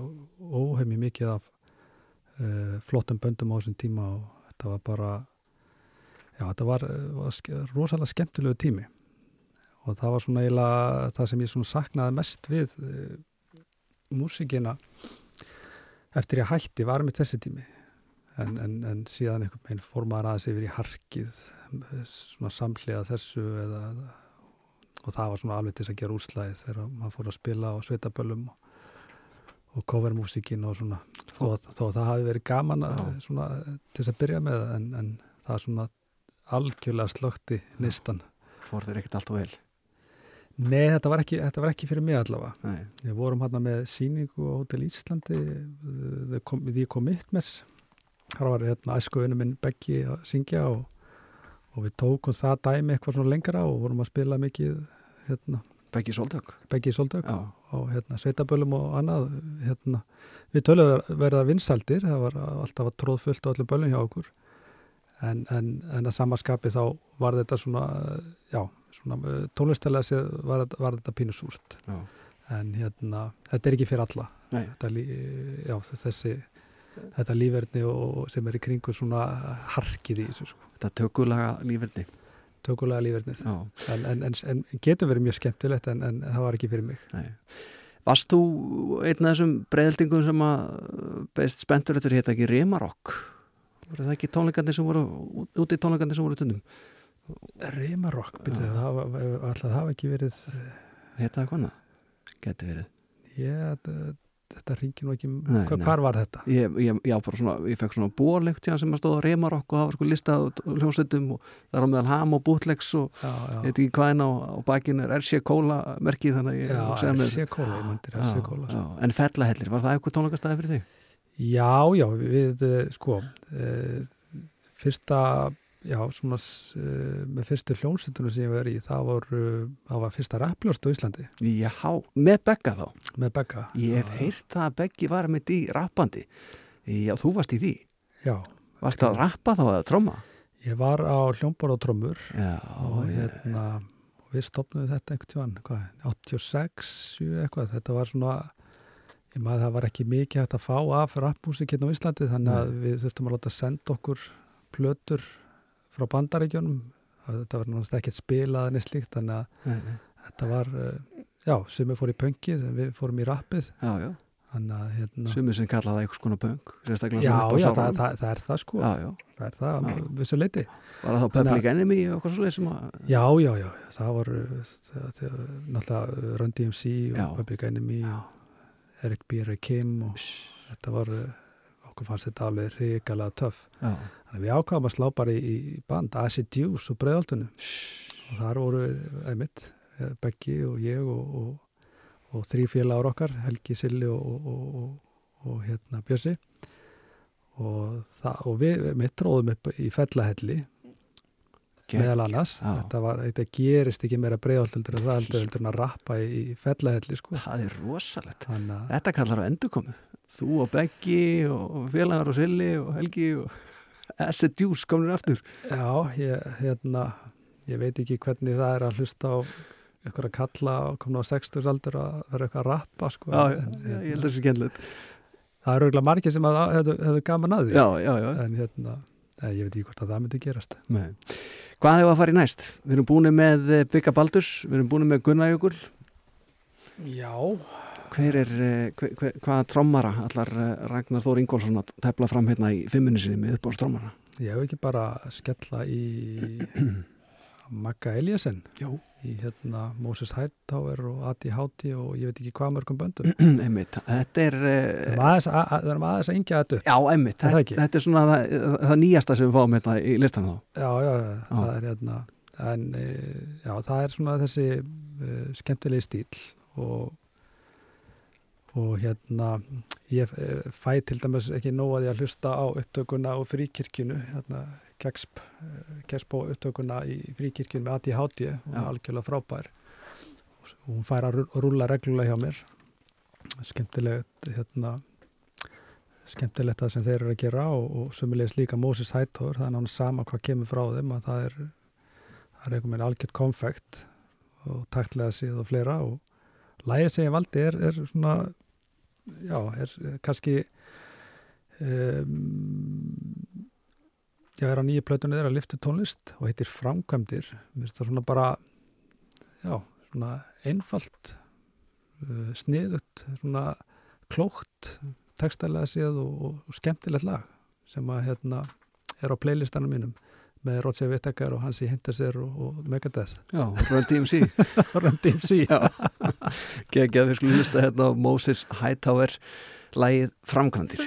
óheimi mikið af uh, flottum böndum á þessum tíma og þetta var bara já þetta var, var rosalega skemmtilegu tími. Og það var svona eiginlega það sem ég svona saknaði mest við uh, músikina eftir ég hætti var með þessi tími. En, en, en síðan einhvern veginn fór maður aðeins yfir í harkið eh, svona samhliða þessu eða, og það var svona alveg til þess að gera úrslæðið þegar maður fór að spila á sveitaböllum og, og covermúsikin og svona þó, þó að það hafi verið gaman að, svona, til þess að byrja með en, en það er svona algjörlega slökti nistan Fór þér ekkert allt og vel? Nei, þetta var ekki, þetta var ekki fyrir mig allavega. Nei. Við vorum hérna með síningu á Hotel Íslandi The Com- The Commitments þar var hérna æskuðinu minn Beggi að syngja og, og við tókum það dæmi eitthvað svona lengra og vorum að spila mikið hérna, Beggi Sóldök Beggi Sóldök Já, og hérna, sveitaböllum og annað hérna, við tölum verða vinsaldir það var alltaf að tróð fullt á öllum böllum hjá okkur. En, en, en að samaskapi þá var þetta svona já, svona tónlistilega séð var, var þetta pínu súrt. Já, en hérna, þetta er ekki fyrir alla. Þetta, já, þessi þetta lífverðni sem er í kringu svona harkið í þessu sko. þetta tökulaga lífverdi tökulega lífverðnið en, en, en, en getur verið mjög skemmtilegt en, en það var ekki fyrir mig nei Varst þú einn af þessum breyðaldingum sem að beist spenntur eftir hétta ekki Rimarokk? Voru það ekki tónleikandi sem voru úti tónleikandi sem voru tundum? Rimarokk, byrju, það það hafa ekki verið Hétta það hvaðna? Geti verið ég, þetta, þetta ringi nú ekki Nei, hva, nei. hvar var þetta? Ég, ég, já, bara svona, ég fekk svona bólegt tíðan sem að stóða Rimarokk og var sko listað á hljómsveitum og það er á meðal ham og bútlegs og ég veit ekki hvað en á, á bakinu er RC Kóla merkið þannig ég já, RC Kóla, ég myndir RC Kóla já. En fellahellir, var það eitthvað tónleikastæði fyrir þig? Já, já, við, eh, sko, e, fyrsta, já, svona, eh, með fyrstu hljónsettunum sem ég var í, það var, það var fyrsta rappljóst á Íslandi, Já, með Begga þá. Með Begga. Ég hef heyrt það að Beggi var með í rappandi. Já, þú varst í því. Já, Varst að rappa þá eða tromma? ég var á hljómborð og trommur Já, og hérna, og við stopnum þetta einhvern tíðan, hvað, 86, 7 eitthvað, þetta var svona, ég maður það var ekki mikið hægt að fá af rappmúsik hérna á Íslandi, þannig að við þurftum að láta senda okkur plötur frá bandaríkjónum, þetta var náttúrulega ekkert spilað en eitt slíkt, þannig að nei, nei. þetta var, eh, já, sumir fór í pöngið, við fórum í rappið, já, já hérna, Sumir sem kalla það eitthvað skona sérstaklega já, já, það, það, það er það sko, já, það er það, Já. vissu leiti. Var það þá Public Enemy og eitthvað svolítið sem að Já, já, já, það var náttúrulega Run DMC og. Public Enemy og Eric B. Rakim og þetta var, okkur fannst þetta alveg hrikalega töff. Þannig að við ákvaðum að slá bara í, í band Acid Juice og Breiðaldunum og þar voru einmitt, eh, Beggi og ég og, og, og þrý félagur okkar, Helgi, Silli og, og, og, og, og hérna Bjössi. Og, við mitt tróðum upp í fellahelli meðal annars. Þetta, var, þetta gerist ekki meira breiðaldur en það heldur að rappa í, fellahelli sko. Það er rosalegt. Þetta kallar á endurkomu Þú og Beggi og félagar og Silli og Helgi og Acid Juice komnir aftur já, ég, hérna ég veit ekki hvernig það er að hlusta á eitthvað að kalla og komna á 60 aldur að vera eitthvað að rappa sko. Já, já, en, já, ég held hérna, að það sé kennilegt. það eru auðvitað margir sem hefðu gaman að því Já, já, já. en hérna, nei, ég veit ekki hvort að það myndi gerast Nei. Hvað hefur að fara í næst? Við erum búin með eh, Bygga Baldurs, við erum búin með Gunnar Jökul. Já, Hver er, eh, hver, hver, hvaða trommara allar eh, Ragnar Þór Ingólfsson að tefla fram hérna í fimmunni sinni með uppáhalds trommara? ég hef ekki bara skella í Magga Eliasson í hérna Moses Hightower og Adi Háti og ég veit ekki hvað mörgum böndum. Einmitt, þetta er... Það eh, erum aðeins að, að, erum aðeins að yngja þetta upp. Já, einmitt, Er það þetta, þetta er svona það, það nýjasta sem við fáum hérna í listan þá. Já, já, já, það er hérna en já, það er svona þessi e, skemmtilegi stíl og og hérna ég e, fæ til dæmis ekki nóg að hlusta á upptökuna og fríkirkjunu hérna Keksp, Kexpo upptökuna í fríkirkjunu með Adi Háti hún er algjörlega frábær. Og hún fær að rú- rúlla reglulega hjá mér. Skemmtilegt hérna skemmtilegt það sem þeir eru að gera og, og sömulegis líka Moses Hightower það er náttúrulega sama hvað kemur frá þeim að það er, það er einhvern veginn algjört konfekt og taktlega síð og fleira og lægið sem ég valdi er, er svona já, er, kannski um, já, er á nýju plötunni þeirra liftu tónlist og heitir Framkvæmdir. Mér finnst það svona bara já, svona einfalt uh, sniðut svona klókt textalega séð og, og skemmtilegt lag sem að hérna er á playlistanum mínum með Roger Whittaker og Hansi Hinterser og, og Megadeth Já, Run DMC. Run DMC Já, geggjað við skulum hlusta hérna á Moses Hightower lægið Framkvæmdir.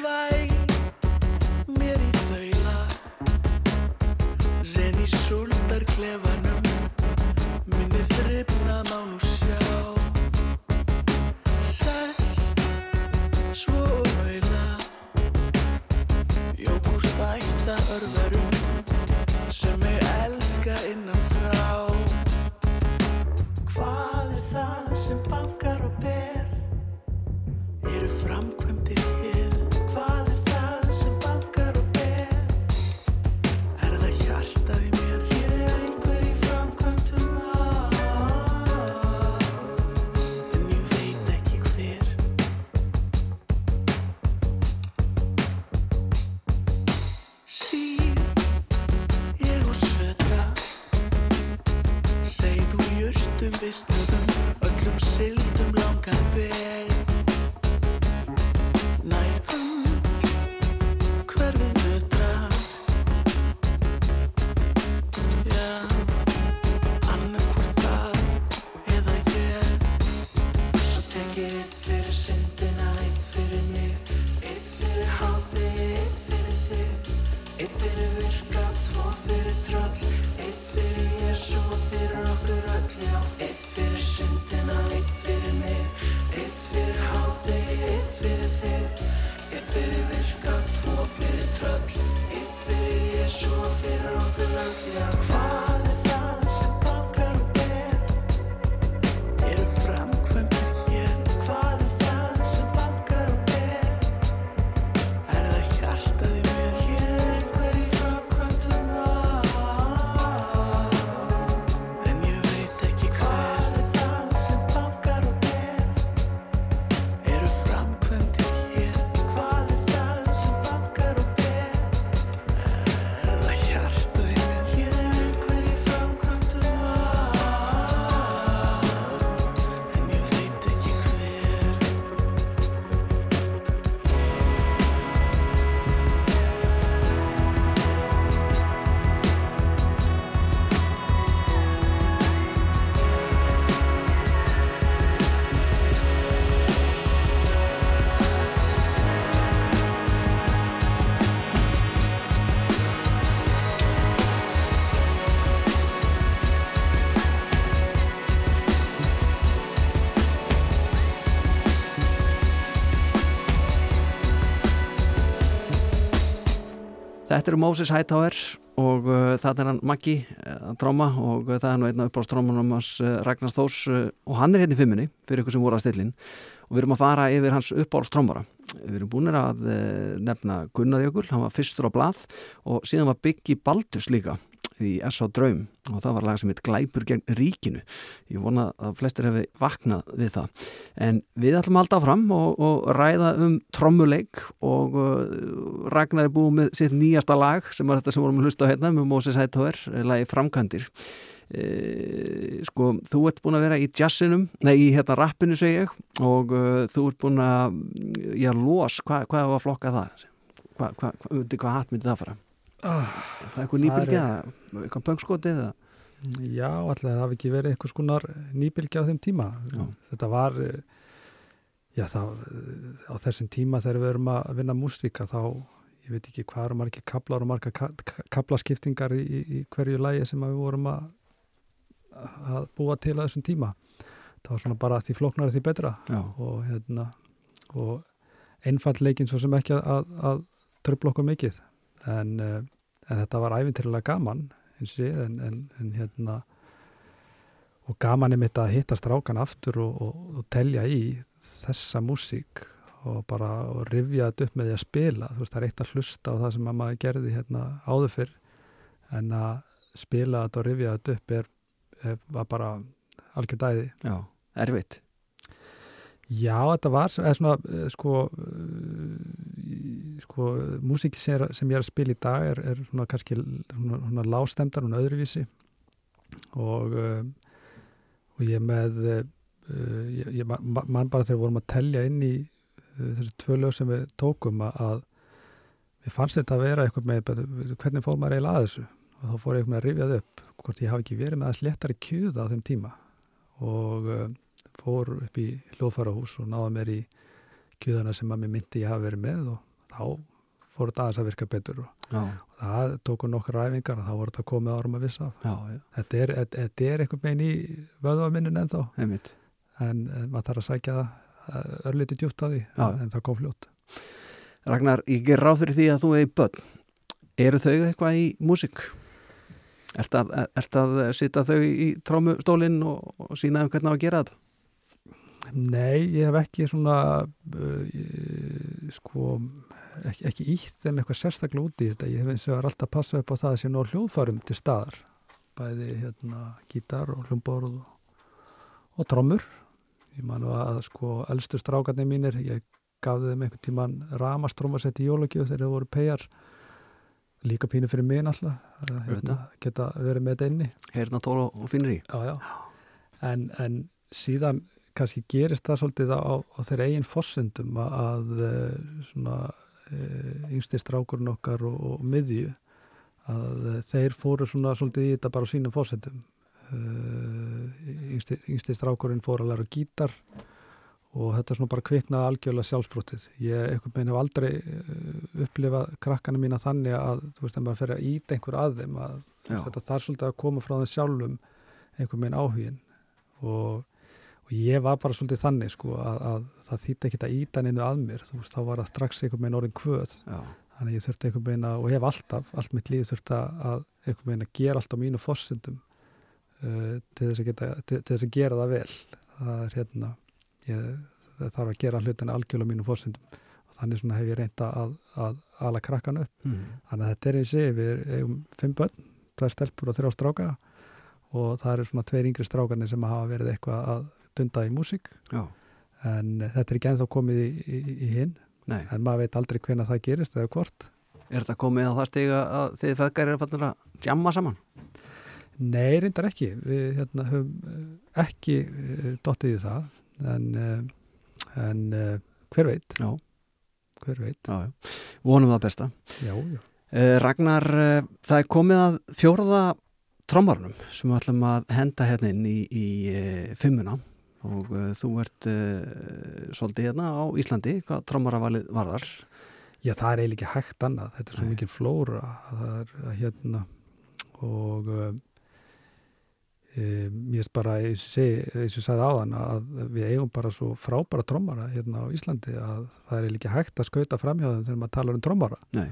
Sem ég elska innan Þetta eru Moses Hightower og uh, það er hann Maggi uh, tróma og uh, það er nú einn af uppástrómanum hans uh, Ragnars Þórs uh, og hann er hérna í fimmunni fyrir ykkur sem voru að stillin og við erum að fara yfir hans uppáhaldstrómara. Við erum búinir að uh, nefna Gunnar Jökul, hann var fyrstur á blað og síðan var Biggi Baldus líka í S.O. Draum og það var lag sem heit Glæpur gegn ríkinu ég vona að flestir hefði vaknað við það en við ætlum að halda áfram og, og ræða um trommuleik og uh, Ragnar er búið með sitt nýjasta lag sem var þetta sem vorum að hlusta á hérna með Moses Hightower, lagi Framkantir e, sko, þú ert búin að vera í jazzinum, nei í hérna rappinu segi ég og uh, þú ert búin að já, los, hva, hvað var flokka það? Hvað hva, hva, hva hatt myndi það fara? Ah, Það er eitthvað nýbylgja, eitthvað pöngskotið eða? Já, alltaf það hafi ekki verið einhvers konar nýbylgja á þeim tíma. Já. Þetta var, eh, já það, eh, á þessum tíma þegar við erum að vinna músíka þá, ég veit ekki hvað eru margir kaplar og margar ka ka- kaplaskiptingar í, í, hverju lægi sem við vorum að, að búa til að þessum tíma. Það var svona bara því flóknari því betra Já, og hérna, og einfallleikin svo sem ekki að, að, að tröfla okkur mikið en, uh, en þetta var æfintilega gaman eins og ég, en, en, hérna og gaman er mitt að hitta strákan aftur og, og, og telja í þessa músík og bara og rifja þetta upp með því að spila. Þú veist það er eitt að hlusta á það sem að maður gerði hérna áður fyrr en að spila þetta og rifja þetta upp er, er var bara algjör dæði já, erfitt. Já, þetta var svona, eh, sko, sko, músík sem, sem ég er að spila í dag er, er svona kannski svona, lástemdar, svona öðruvísi. Og, uh, og ég með, uh, ég, ég ma- ma- man bara þegar við vorum að telja inn í uh, þessi tvö lög sem við tókum að, við fannst þetta að vera eitthvað með, hvernig fór maður eiginlega að þessu? Og þá fór ég eitthvað að rifjað upp hvort ég hafi ekki verið með að sléttari kjöða á þeim tíma. Og uh, fór upp í hljóðfærahús og náða mér í kjöðuna sem að mér myndi ég hafa verið með og þá fór þetta aðeins að virka betur og, og það tóku nokkra ræfingar og þá voru þetta komið árum að vissa já, já, Þetta er, þetta- þetta er einhvern veginn í vöðvaminnin ennþá en, en maður þarf að sækja það örlítið djúpt að því Já. en, það kom fljótt. Ragnar, ég ger ráð fyrir því að þú eigi börn eru þau eitthvað í músík? Ert að, ert að sitja þau í trómustólinn og, og sína um hvernig á að gera þetta? Nei, ég hef ekki svona uh, sko ekki, ekki ítt þeim eitthvað sérstaklega út í þetta. Ég hef eins og alltaf passað upp á það að sé nóg hljóðfærum til staðar. Bæði hérna gítar og hljómborð og, og trommur. Ég man nú að sko elstu strákarnir mínir ég gaf þeim einhvern tíman ramastrómasett í jólagjöf þegar þeir voru pegar líka pínu fyrir mig alltaf að hérna, geta verið með þetta inni. Heyrna tól og, finnir í? já, já. En, en síðan kannski gerist það svolítið á, á þeirra eigin fossendum að, að svona uh, yngsti strákurinn okkar og, og miðju að eh, þeir fóru svona svolítið í þetta bara á sínum fossendum uh, yngsti, yngsti strákurinn fór að læra gítar og þetta er svona bara kviknaði algjörlega sjálfsbrótið. Ég einhvern veginn hef aldrei upplifað krakkana mína þannig að þú veist að maður fer að íta einhver að þeim að þetta þarf svolítið að koma frá þeim sjálfum einhvern veginn áhugin og, og ég var bara svolítið þannig sko að, að það þýtti ekkit að íta neinu að mér, þú veist þá var það strax einhvern veginn orðin kvöð. Já, þannig ég þurfti einhvern veginn að, og hef alltaf allt mitt líf þurfti að einhvern veginn að gera allt á mínu fossindum uh, til, þess að geta, til, til þess að gera það vel. Það er hérna ég, það þarf að gera hlutina algjörlega á mínu fossindum og þannig svona hef ég reynda að, að ala krakkan upp. Mm. þannig að þetta er eins og við eigum fimm börn, tvær stelpur og þrjá stráka. Og það eru svona tveir yngri strákarnir sem hafa verið eitthvað að dunda í músík. En eh, þetta er ekki ennþá komið í, í, í hinn nei. En maður veit aldrei hvena það gerist eða hvort. Er þetta komið á það stiga að þið feðgar eru fannir að jamma saman? Nei, reyndar ekki. Við hérna, höfum eh, ekki uh, dottið í það. En, en hver veit? Já, hver veit, já, já. Vonum það besta. já, já. Eh, Ragnar, eh, það er komið að fjórða trommarnum sem við ætlum að henda hérna inn í, í eh, fimmuna og uh, þú ert uh, svolítið hérna á Íslandi, hvað trommaravalið varðar? Já, það er eiginlega ekki hægt annað, þetta er svo mikil flóra að það er að hérna og uh, e, mér er bara, eins og ég sagði áðan að við eigum bara svo frábæra trommara hérna á Íslandi að það er eiginlega ekki hægt að skauta framhjáðum þegar maður talar um trommara. Nei,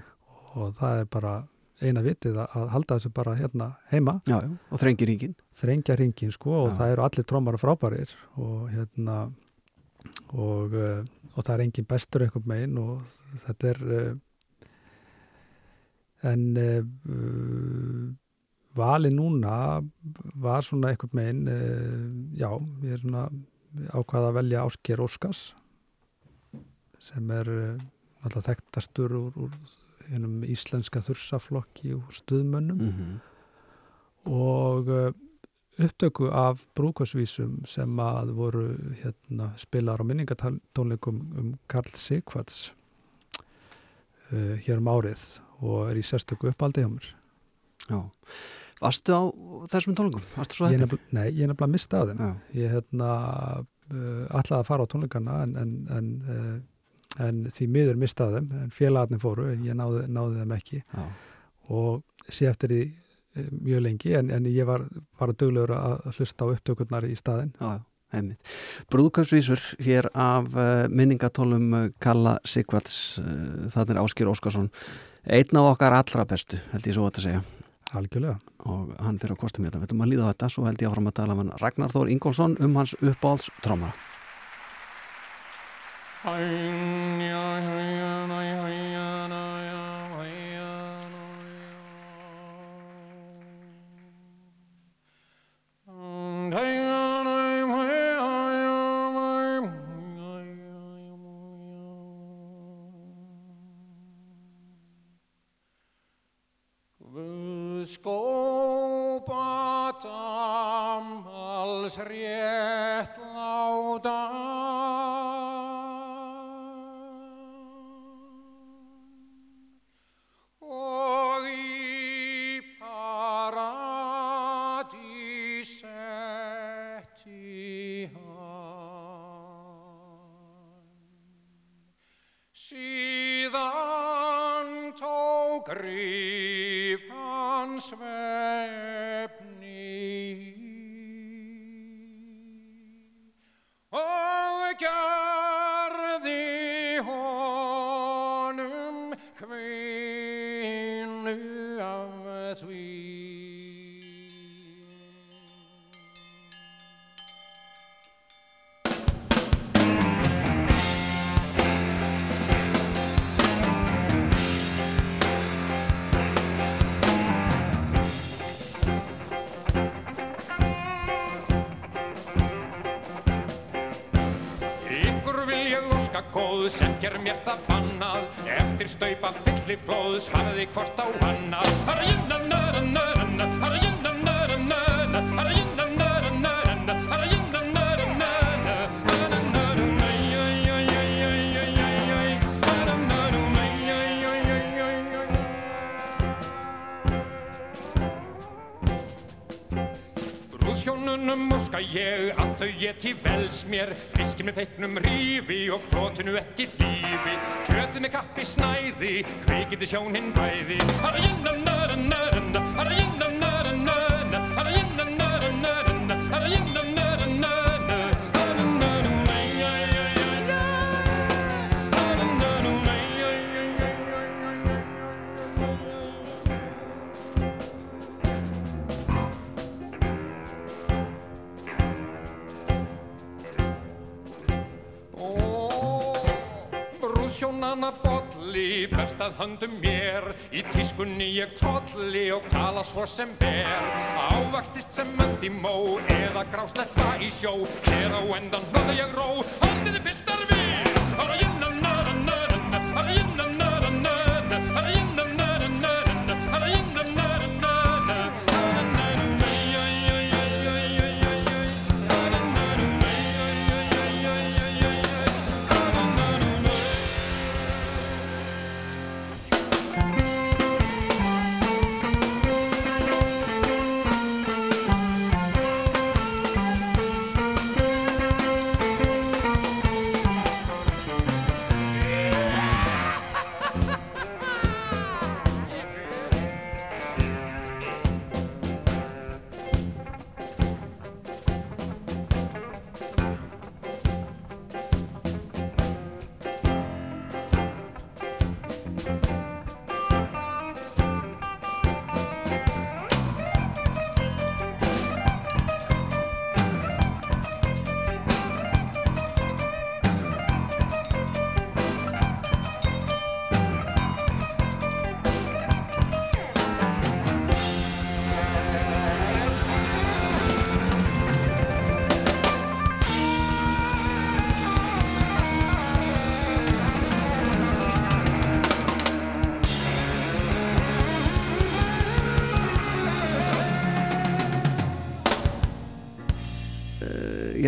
og það er bara eina vitið að halda þessu bara hérna heima, já, já, og þrengir ríkin. þrengja ringin sko og Já. það eru allir trommara frábærir og hérna og, uh, og það er engin bestur einhvern megin og þetta er uh, en uh, valið núna var svona einhvern megin já, ég er svona ákvað að velja Ásker Óskars sem er alltaf þekktastur úr, úr hennum íslenska þursaflokki og stuðmönnum Mhm. og uh, upptöku af brúkosvísum sem að voru hérna, spilar á minningatónleikum um Karl Sigvarts uh, hér um árið og er í sérstöku uppaldi hjá mér. Já. Varstu á þessum tónleikum? Ég nefnilega, nei, ég nefnilega mista af þeim. Já. Ég hérna uh, ætlaði að fara á tónleikana en, en, en, uh, en því miður mista af þeim, en félagarnir fóru, en ég náði, náði þeim ekki Já. og sé eftir því uh, mjög lengi en, en ég var duglegur að að hlusta á upptökurnar í staðinn. Já, einmitt. Brúðkapsvísur hér af uh, minningatólum uh, Kalla Sigvarts, það er Áskir Óskarsson, einn af okkar allra bestu, held ég svo að segja. Algjörlega. Og hann fyrir að kostum þetta. Við ætlum að líða á þetta, svo held ég áfram að tala um hann Ragnar Þór Ingólfsson um hans uppáhalds trómara. Hi, hi, hi, hi. Góðs, ekki er mér það bannað Eftir staupa fylli flóðs, farði hvort á annað Harajinna nöra nöra nöra, harajinna nöra nöra Harajinna nöra nöra harajinna nöra nöra Nöra nöra Nöra nöra Brúðhjónunum óska ég að þau geti vels mér Fiski með feiknum rífi og flotinu ekki lífi Kjötu með kappi snæði, kveikindi sjónin bæði Harajinna nöra nöra nöra, harajinna nöra nöra Brúðhjónana bolli, best að höndum mér. Í tískunni ég tolli og tala svo sem ber. Ávakstist sem mönd í mó eða grásleppa í sjó. Hér á endan hlöða ég ró, höndiði piltar við. Harajinna nöra nöra nöra, harajinna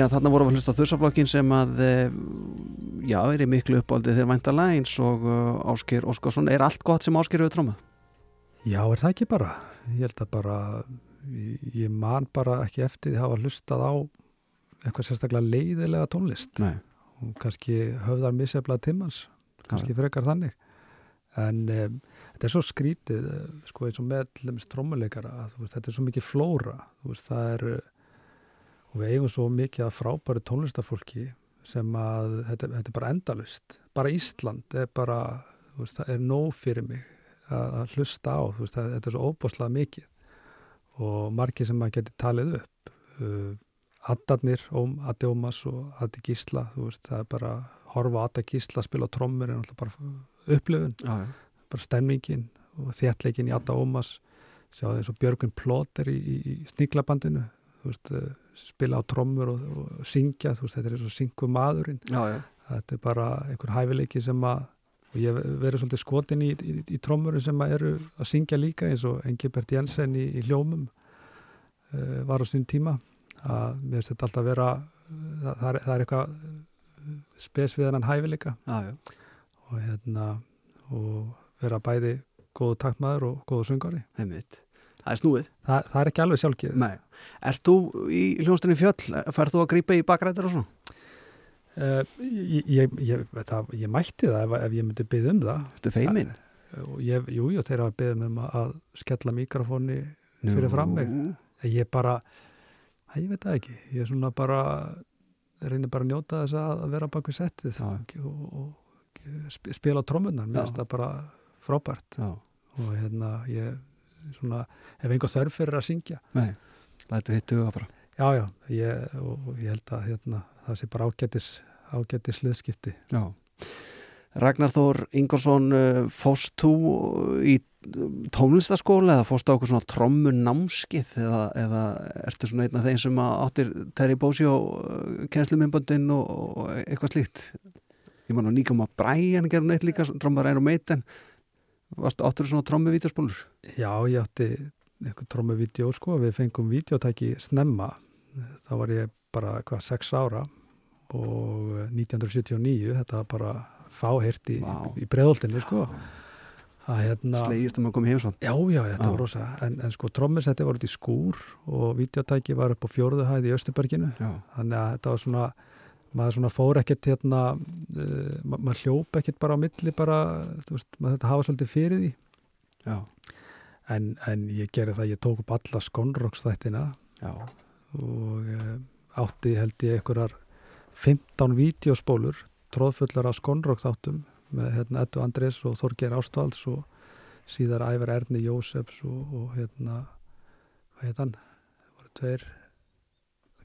já, þarna voru að hlusta þursaflokkin sem að uh, já, er í miklu uppáldið þegar væntalega eins og uh, Ásker Óskarsson, er allt gott sem Ásker hefur trómað? Já, er það ekki bara? Ég held að bara, ég, man bara ekki eftir því að hafa hlustað á eitthvað sérstaklega leiðilega tónlist Nei. og kannski höfðar misjaflega timmans, kannski frekar þannig. En um, þetta er svo skrítið, eh, sko eins og með til dæmis trommuleikara, að, þú veist, þetta er svo mikið flóra, veist, það er, eh, og við eigum svo mikið að frábæru tónlistafólki sem að þetta, þetta er bara endalust, bara Ísland er bara, veist, það er nóg fyrir mig að, að hlusta á, veist, það, þetta er svo óbúslega mikið. Og margir sem maður geti talið upp uh, Addarnir, Addi Ómas og Addi Gísla, þú veist, það er bara horfa á Addi Gísla, spila trommur er náttúrulega bara upplifun, Já, já. bara stemningin og þéttleikin í Adda Ómas sjá eins og Björgun Plóter í, í, í sníklabandinu, veist uh, spila á trommur og, og syngja veist, þetta er eins og syngu maðurinn Já, já. þetta er bara einhver hæfileiki sem að og ég verið svolítið skotin í, í, í trommurinn sem að eru að syngja líka eins og Engibert Jensen í, í hljómum uh, var á sín tíma. Að mér finnst þetta alltaf vera það, það, er, það er eitthvað eh, spes við hennan hæfileika. Já, og hérna og vera bæði góðu taktmaður og góðu söngari Einmitt. Það er snúið. það, það er ekki alveg sjálfgjöf Nei. Ert þú í hljónstunni fjöll, færð þú að grípa í bakrættir og svona? Uh, ég, ég, ég, það, ég mætti það ef, ef ég myndi byggja um það Ertu feimin? og ég, jú, jú, þeir hafa beðið um að, skella mikrofóni fyrir fram mig ég bara, ég veit það ekki ég er svona bara reynir bara að njóta þess að vera bak við settið og, og, og sp- spila trómunnar, mér finnst það bara frábært Já. og hérna ég svona, hef einhver þörf fyrir að syngja Nei, lætu hitt huga bara. já, já, ég, og, ég held að hérna, það sé bara ágætis ágætis liðskipti Já. Ragnar Þór Ingolson, uh, fóst þú í tónlistaskóla eða fóst á okkur svona trommu námskið eða, eða ertu svona einn af þeim sem áttir Terry Bósjó kennslumimböndin og, og eitthvað slíkt ég man að nýgum að Brian gerum neitt líka trommar einu meiten Áttur svona trommu vídeospólur? Já, ég átti eitthvað trómuvídeó sko, við fengum vídeotæki snemma, þá var ég bara hvað, sex ára og eh, 1979, þetta var bara fáhirt í, Vá. í breðoltinu sko. Að hérna, Slegist um að koma í heimsvand já, já, þetta Já. var rosa. En, en sko trommusetti var út í skúr og vídeotæki var upp á fjóruðuhæð í Östuberginu Já, þannig að þetta var svona maður svona fór ekkert hérna uh, ma maður hljóp ekkert bara á milli bara, þú veist, maður þetta hafa svolítið fyrir því. Já, en, en ég gerði það, ég tók upp alla skonroksþættina og uh, átti held ég einhverjar 15 vídeospólur tróðfullar af skonroksþáttum með hérna Eddu Andrés og Þorgeir Ástvalds og síðar Ævar Erni Jósefs og, og hérna hvað heit hann, það voru tveir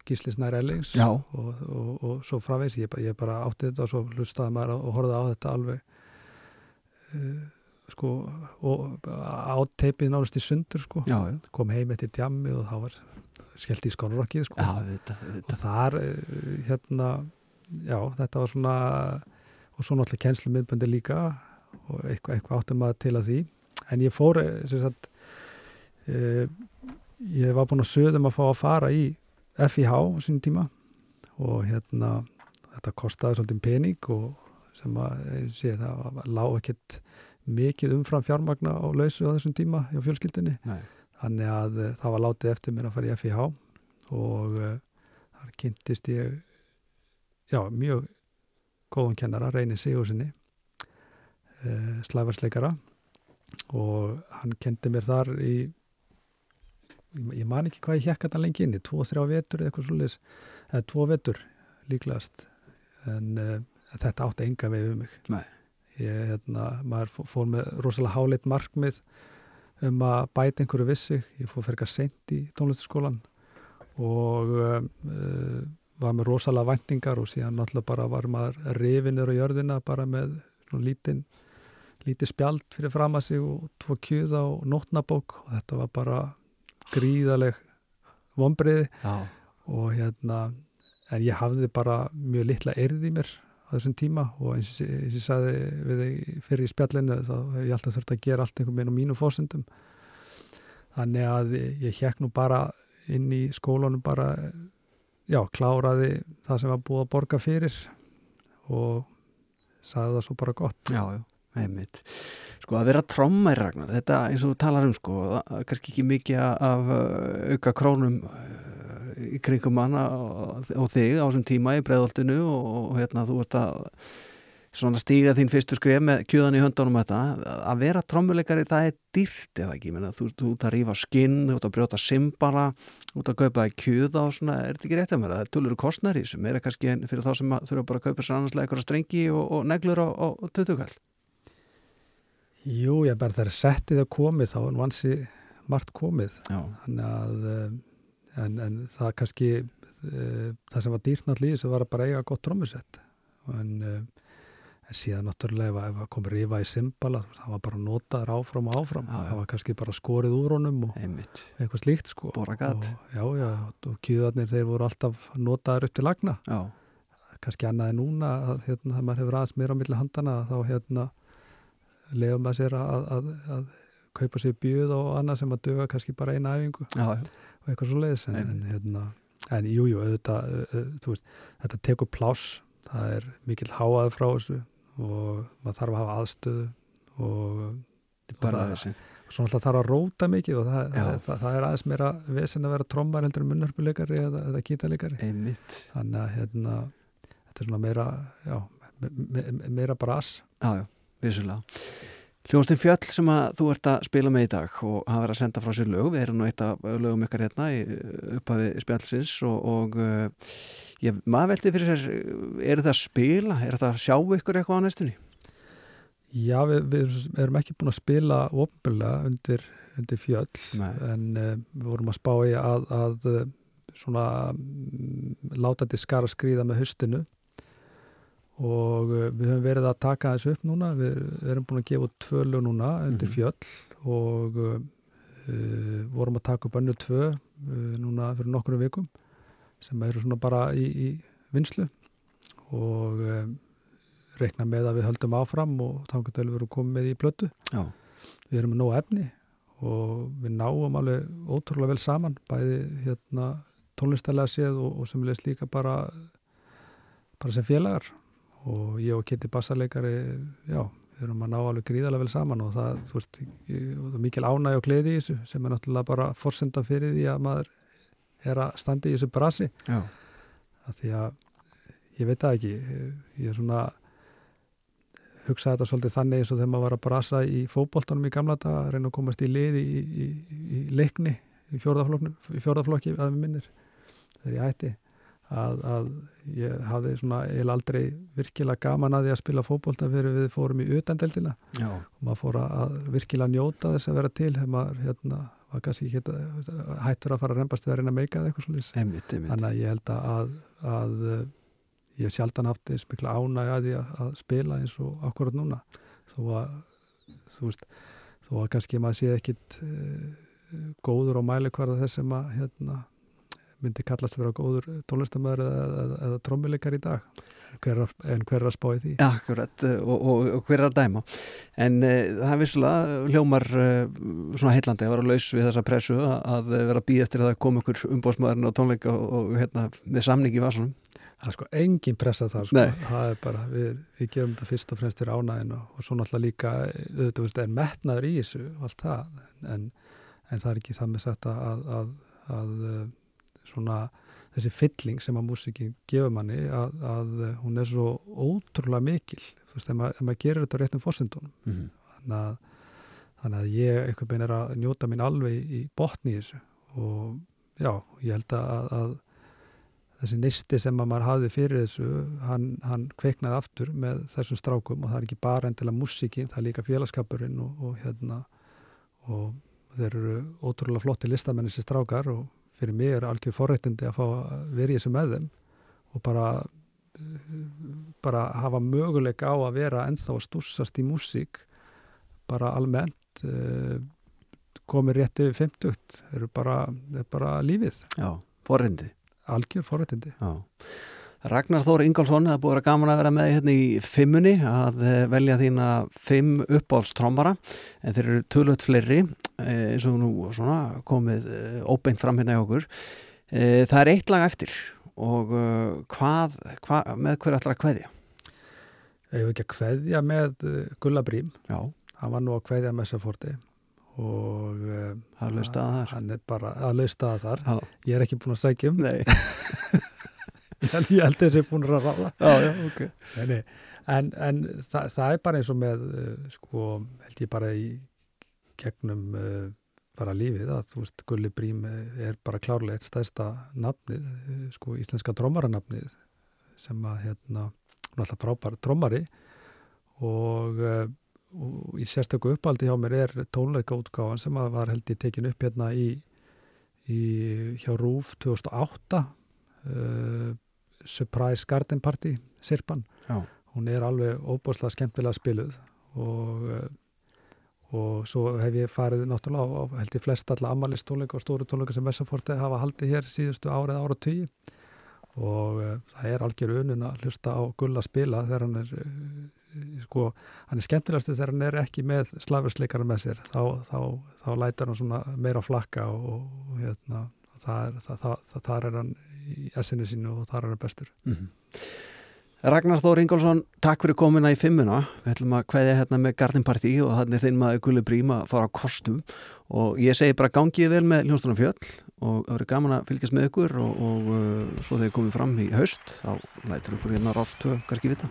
Gísli Snær Ellings Já. og, og, og svo framvegs ég, ég bara átti þetta og svo hlustaði maður og horfði á þetta alveg uh, sko og á teipið nánast í sundur sko. Já, já, kom heim eftir djammi og þá var skellt í skonrokkið sko. Já þetta, og þetta. þar eh, hérna já þetta var svona og svo náttúrulega kennslu miðböndi líka og eitthvað, eitthvað áttum maður til að því. En ég fór eh, sem sagt e, ég var búin að sögðum að fá að fara í FIH á sínum tíma og hérna þetta kostaði svolítið pening og sem að sé það var- lá ekkert mikið umfram fjármagna á lausu á þessum tíma hjá fjölskyldinni Nei. þannig að uh, það var látið eftir mér að fara í FIH og uh, þar kynntist ég já, mjög góðan kennara, Reyni Sigursinni uh, slæfarsleikara og hann kendi mér þar í ég man ekki hvað ég hekk þetta lengi inni, tvo, þrjá vetur eða eitthvað svolítið, eða tvo vetur líklegast. En uh, þetta átti enga við um mig. Nei. ég, hérna, maður fó- fór með rosalega háleitt markmið um að bæta einhverju vissi ég fór fyrir seint í tónlistaskólan og uh, var með rosalega væntingar og síðan náttúrulega bara var maður rifinir á jörðina bara með svona lítinn lítið spjald fyrir fram að sig og tvo kjöða og nótnabók. Og þetta var bara gríðaleg vonbriði já, og hérna en ég hafði bara mjög litla erði í mér á þessum tíma og eins og ég- eins og ég sagði við þig fyrir í spjallinu þá hef ég alltaf þurft að gera allt einhvern veginn á mínu fósundum þannig að ég hekk nú bara inn í skólanum bara já, kláraði það sem var búið að borga fyrir og sagði það svo bara gott. Já, já, einmitt. Sko að vera trommar Ragnar, þetta eins og talar um sko, kannski ekki mikið af uh, auka krónum uh, í kringum hana og, og þig á þessum tíma í breiðoltinu og, og hérna þú ert að stíga þín fyrstu skref með kjöðan í höndunum þetta, að vera trommuleikari það er dýrt eða ekki, menna, þú, þú ert að rífa skinn, þú ert að brjóta simbala þú ert að kaupa kjöða og svona er þetta ekki rétt að mér, það er tölur kostnær í þessu meira kannski fyrir þá sem þurfa bara að kaupa sér annarslega eitthvað strengi og, og neglur á, á tötukall Jú, ég bara þegar settið er komið þá er vansi margt komið. Að eh, en, en það kannski uh, það sem var dýrt náttúrulega í þessu var að bara eiga gott drömmusett en, uh, en síðan náttúrulega ef, að- að kom rifa í symbala það var bara notaður áfram og áfram. Já, það var kannski bara skorið úr honum og einmitt. eitthvað slíkt sko. Bora gat. og, já, já, og kjöðarnir þeir voru alltaf notaður upp til lagna kannski annað en núna að hérna, þegar maður hefur aðeins meira á milli handana þá hérna leiðum maður sér að, að, að kaupa sér bjöð og annað sem að döga kannski bara eina æfingu já, já, og eitthvað svo leiðis en, en, hérna, en jú, jú, veist, þetta tekur pláss það er mikill háaði frá þessu og maður þarf að hafa aðstöðu og bara það, þessi svo náttúrulega þarf að róta mikið og það, það, það, er aðeins meira vesen að vera trommar heldur en munnarpuleikari eða, eða gítalegari Einmitt. Þannig að hérna, þetta er svona meira já, me, me, me, meira brass. Já, já, vissulega Hljóðstin Fjöll sem að þú ert að spila með í dag og hafa verið að senda frá sér lög við erum nú eitt af lögum ykkar hérna í upphafi spjallsins og, og uh, ég, maður veldi fyrir sér eru það að spila, er það að sjá ykkur eitthvað á næstunni? Já, við, við erum ekki búin að spila ofnbjörlega undir, undir fjöll Nei. en uh, við vorum að spá í að, að uh, svona mm, láta þetta skara skrýða með haustinu og uh, við höfum verið að taka þessu upp núna. Við erum búin að gefa út tvö lög núna undir Mhm. fjöll og uh, vorum að taka upp önnur tvö uh, núna fyrir nokkru vikum sem eru svona bara í, í vinslu og um, reikna með að við höldum áfram og við erum komið með í blötu Já, við erum með nóg efni og við náum alveg ótrúlega vel saman bæði hérna tónlistælega séð og, og sem leist líka bara bara sem félagar og ég og Kitty bassarleikari já, við erum að ná alveg gríðarlega vel saman og það, þú veist, og það er mikil ánæg og gleði í þessu sem er náttúrulega bara forsenda fyrir því að maður er að standa í þessu brasi. Já, að því að ég veit það ekki ég er svona hugsaði þetta svolítið þannig eins og þegar maður var að brasa í fótboltanum í gamla dag að reyna að komast í liði í, í, í leikni í fjórðaflokki, að við minnir þegar ég hætti að, að ég hafði svona eiginlega aldrei virkilega gaman að því að spila fótbolta fyrir við fórum í utandeldina já, og maður fór að- virkilega njóta þess að vera til þegar maður hérna, var kannski ekki hættur að fara að reymbast við að reyna að meika eða eitthvað einmitt Þannig að ég held að, að, að uh, ég hef sjaldan haft eins mikla ánæg að að, spila eins og akkurat núna. Þó að þú veist, þó að kannski maður sé ekkit uh, góður á mæli hverða þess sem að hérna, myndi kallast að vera góður tónlistamöður eða, eða, eða trommuleikar í dag. Hver, er að- en hver er að spá í því? Akkurat, og, og, og hver er að dæma? En uh, það er vissulega hljómar uh, svona heillandi að vera laus við þessa pressu að, að vera að býða eftir að það kom ykkur umbóðsmaðurinn á tónleika og, og hérna, með samning í vasunum það er sko engin pressa þar sko. Það er bara, við, við gefum þetta fyrst og fremst fyrir ánægin og, svo náttúrulega líka auðvitað veist, er metnaður í þessu og allt það. En, en það er ekki það með sagt að, að, að, að svona þessi fylling sem að músikin gefur manni að, að hún er svo ótrúlega mikil. Þú veist, maður, ef maður gerir þetta á réttum fórsendunum mm -hmm. þannig að, þannig að ég einhvern veginn er að njóta mín alveg í, botni í þessu. Og já, ég held að, að þessi nisti sem að maður hafði fyrir þessu hann, hann kveiknaði aftur með þessum strákum og það er ekki bara endilega músikin, það er líka félagskapurinn og, og hérna og þeir eru ótrúlega flotti listamenn þessi strákar og fyrir mig er algjör forréttindi að fá að vera í þessu með þeim og bara bara hafa möguleika á að vera ennþá að stúsast í músík bara almennt uh, komið rétt yfir 50 eru bara, er bara lífið. Já, forrindi algjör forréttindi. Já. Ragnar Þór Ingólfsson, það er búið að vera gaman að vera með hérna í fimmunni að eh, velja þína fimm uppáhaldstrómara en þeir eru tölvöld fleiri eh, eins og nú svona komið eh, óbeint fram hérna í okkur. Það er eitt lag eftir og hvað, hvað, með hver ætlar að kveðja? Ég hef ekki að kveðja með uh, Gulla Brím, Já, hann var nú að kveðja með Saforti og það staða þar. hann er bara að laustaða þar Já, ég er ekki búin að sækja um nei, ég held þessi búin að ráða já, já, ok. nei, nei. en, en það, það er bara eins og með uh, sko, held ég bara í gegnum uh, bara lífið að þú veist, Gulli Brím eh, er bara klárlega eitt stærsta nafnið, sko, íslenska drómaranafnið sem að hérna, hún er alltaf frábær drómari og, og í sérstöku uppaldi hjá mér er tónleika útgáfan sem að var held ég tekin upp hérna í, í hjá Rúf 2008 uh, Surprise Garden Party Sirpan. Já. hún er alveg óbúslega skemmtilega spiluð og uh, og svo hef ég farið náttúrulega á, held ég flest alla ammælistónleika og stóru tónleika sem Vessaforti hafa haldið hér síðustu árið ára tíu og uh, það er algjör unun að hlusta á gulla spila þegar hann er uh, sko, hann er skemmtilegastu þegar hann er ekki með slafursleikara með sér. Þá, þá, þá lætur hann svona meira flakka og, og hérna það er, það, það, það, er hann í essinu sínu og þar er hann bestur Mhm. Ragnar Þór Ingólfsson, takk fyrir komuna í fimmuna. Við ætlum að kveðja hérna með Garden Party og þannig þinn maður Gulli Brím að fara á kostum og ég segi bara gangið vel með Ljónstunum fjöll og það verður gaman að fylgjast með ykkur og, og uh, svo þegar komið fram í haust þá lætur ykkur hérna rástu kannski vita.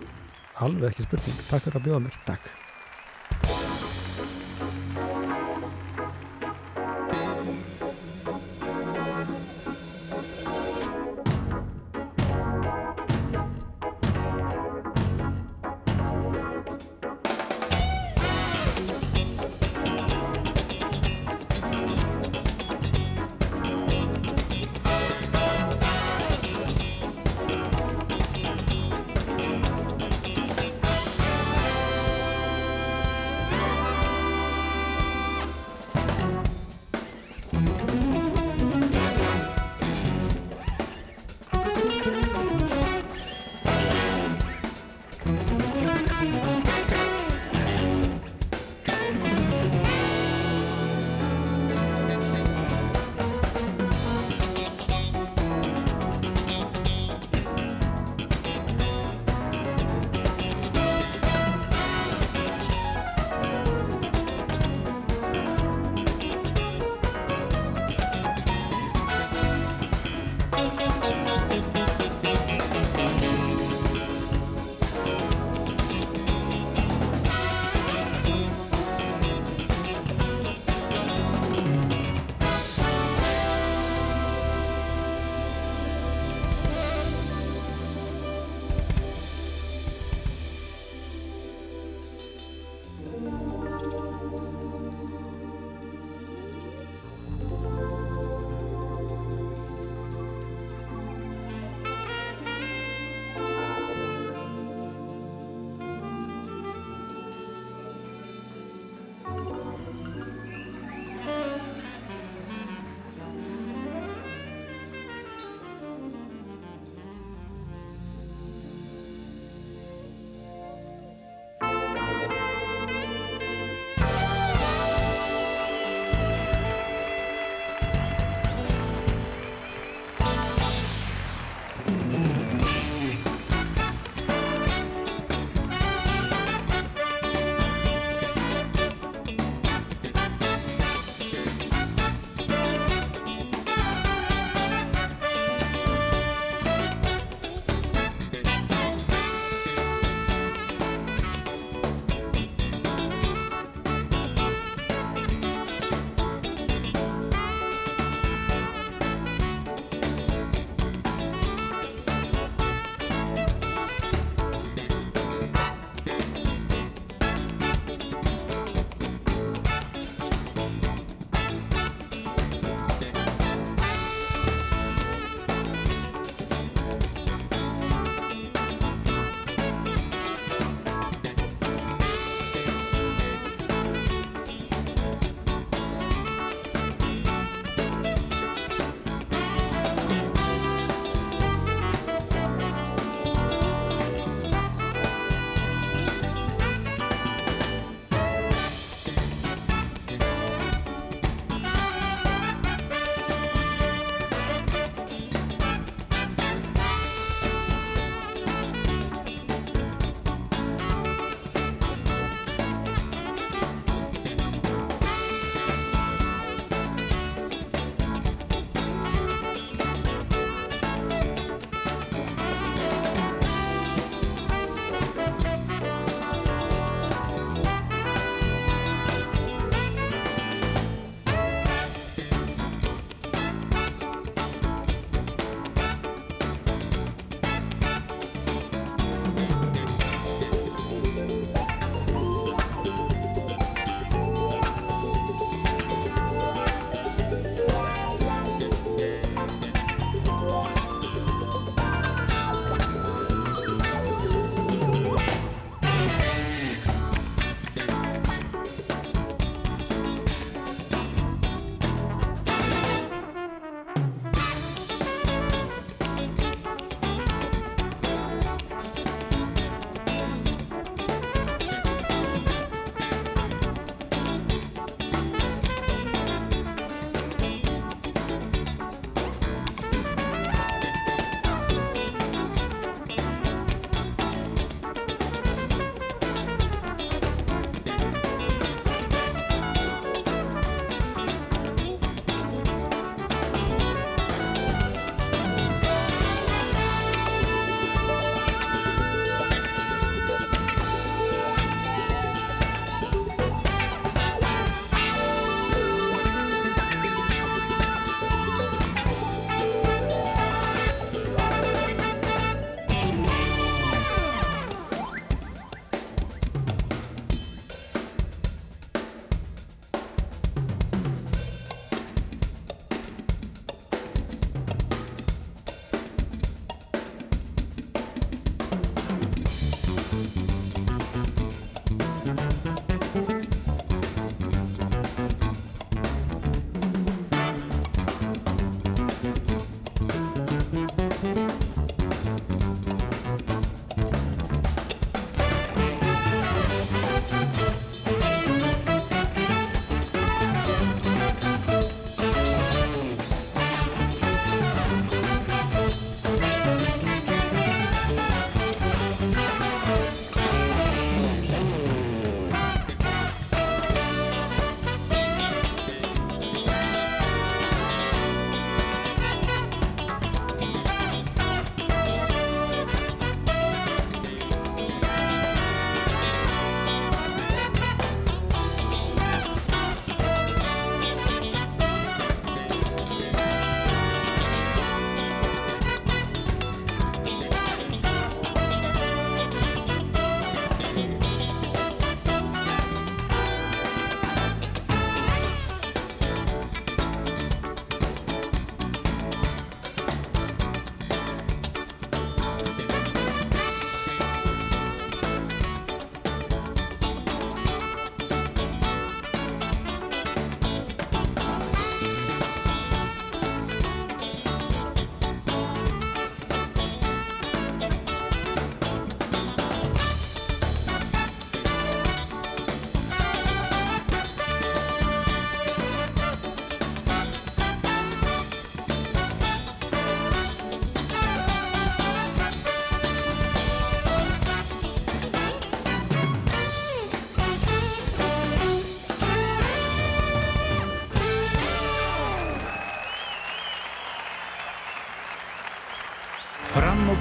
alveg ekki spurning, takk fyrir að bjóða mér Takk.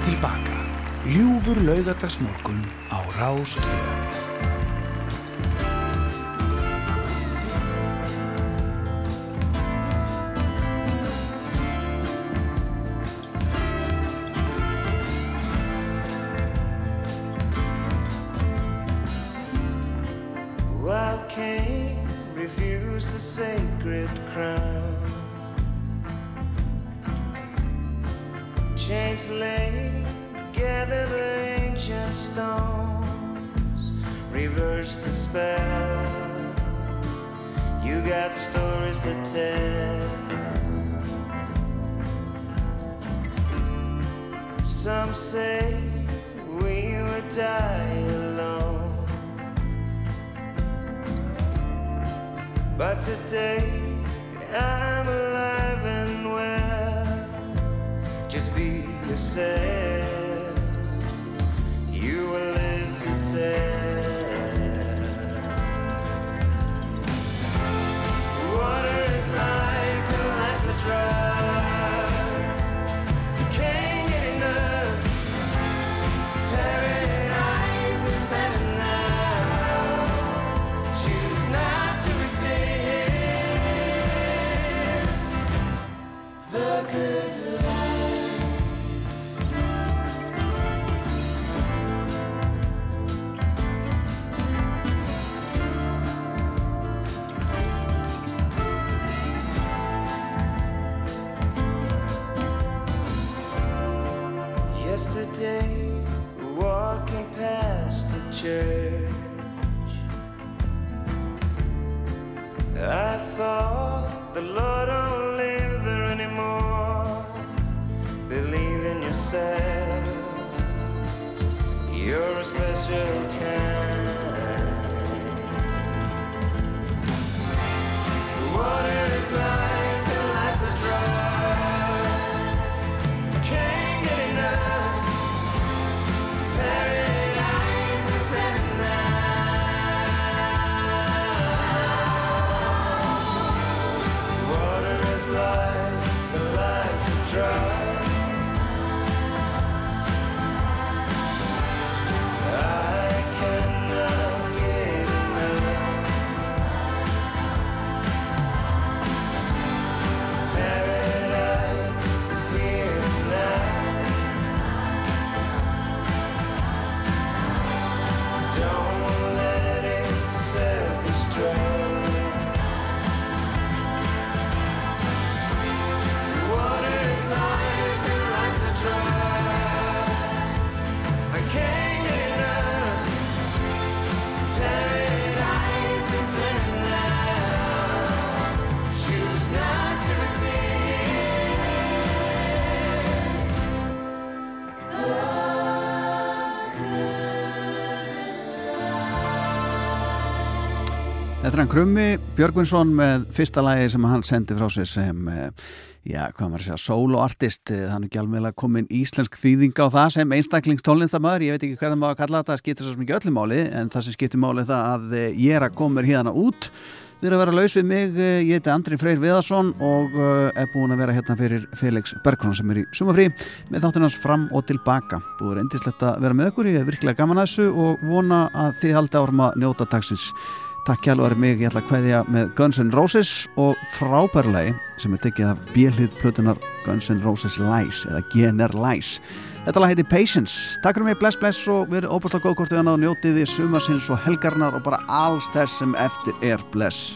Tilbaka. Ljúfur laugadagsmorgun á Rástvöð. Þetta er hann Krummi Björgvinsson með fyrsta lagi sem hann sendi frá sig sem, eh, já, hvað maður að segja, soloartist, þannig ekki alveg komin íslensk þýðing á það sem einstaklingstónlindamöður, ég veit ekki hvernig maður að kalla þetta, það skiptir svo mikið öllum máli, en það sem skiptir máli er það að eh, ég er að koma hérna út, þið eru að vera laus við mig, eh, ég heiti Andri Freyr Viðarsson og eh, er búin að vera hérna fyrir Felix Bergson sem er í sumafrí með þáttunans fram og tilbaka. Búið er endislegt að vera með okkur, ég er virkilega gaman að þessu og vona að þið haldi árum að njóta dagsins. Takk kjálfur mig, ég ætla að kveðja með Guns N' Roses og frábærlegi sem er tekið af björlið plötunar Guns N' Roses Lies eða GNR Lies. Þetta lag heiti Patience. Takk fyrir mig, bless bless og verið óbúslega góð hvort við hann að njótið því sumarsins og helgarnar og bara alls þess sem eftir er bless.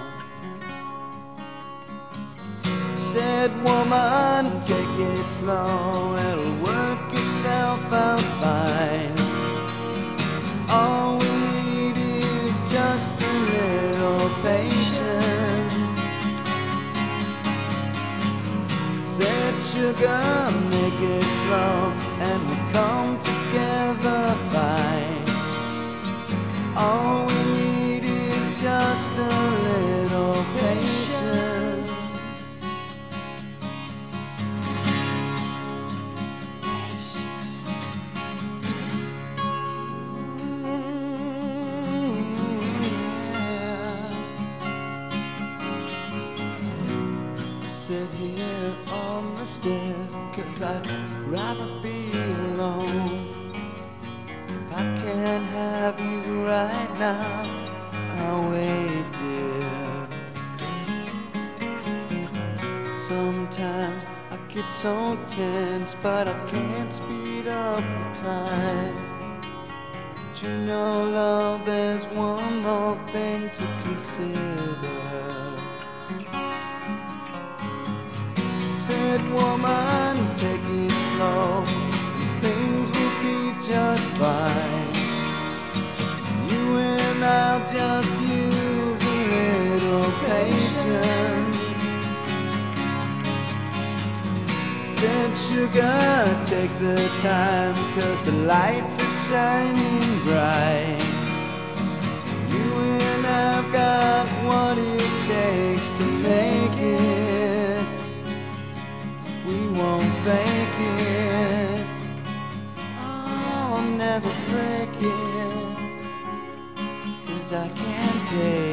said, woman, take it slow, it'll work itself out fine. All we need is just a little patience. Said, sugar, make it slow, and we'll come together fine. All we have you right now, I'll wait there. Sometimes I get so tense, but I can't speed up the time. But you know, love, there's one more thing to consider. Said woman, take it slow. Things will be just fine just use a little patience. Said sugar, take the time, cause the lights are shining bright. You and I've got what it takes to make it. We won't fake it. Oh, I'll never break it day.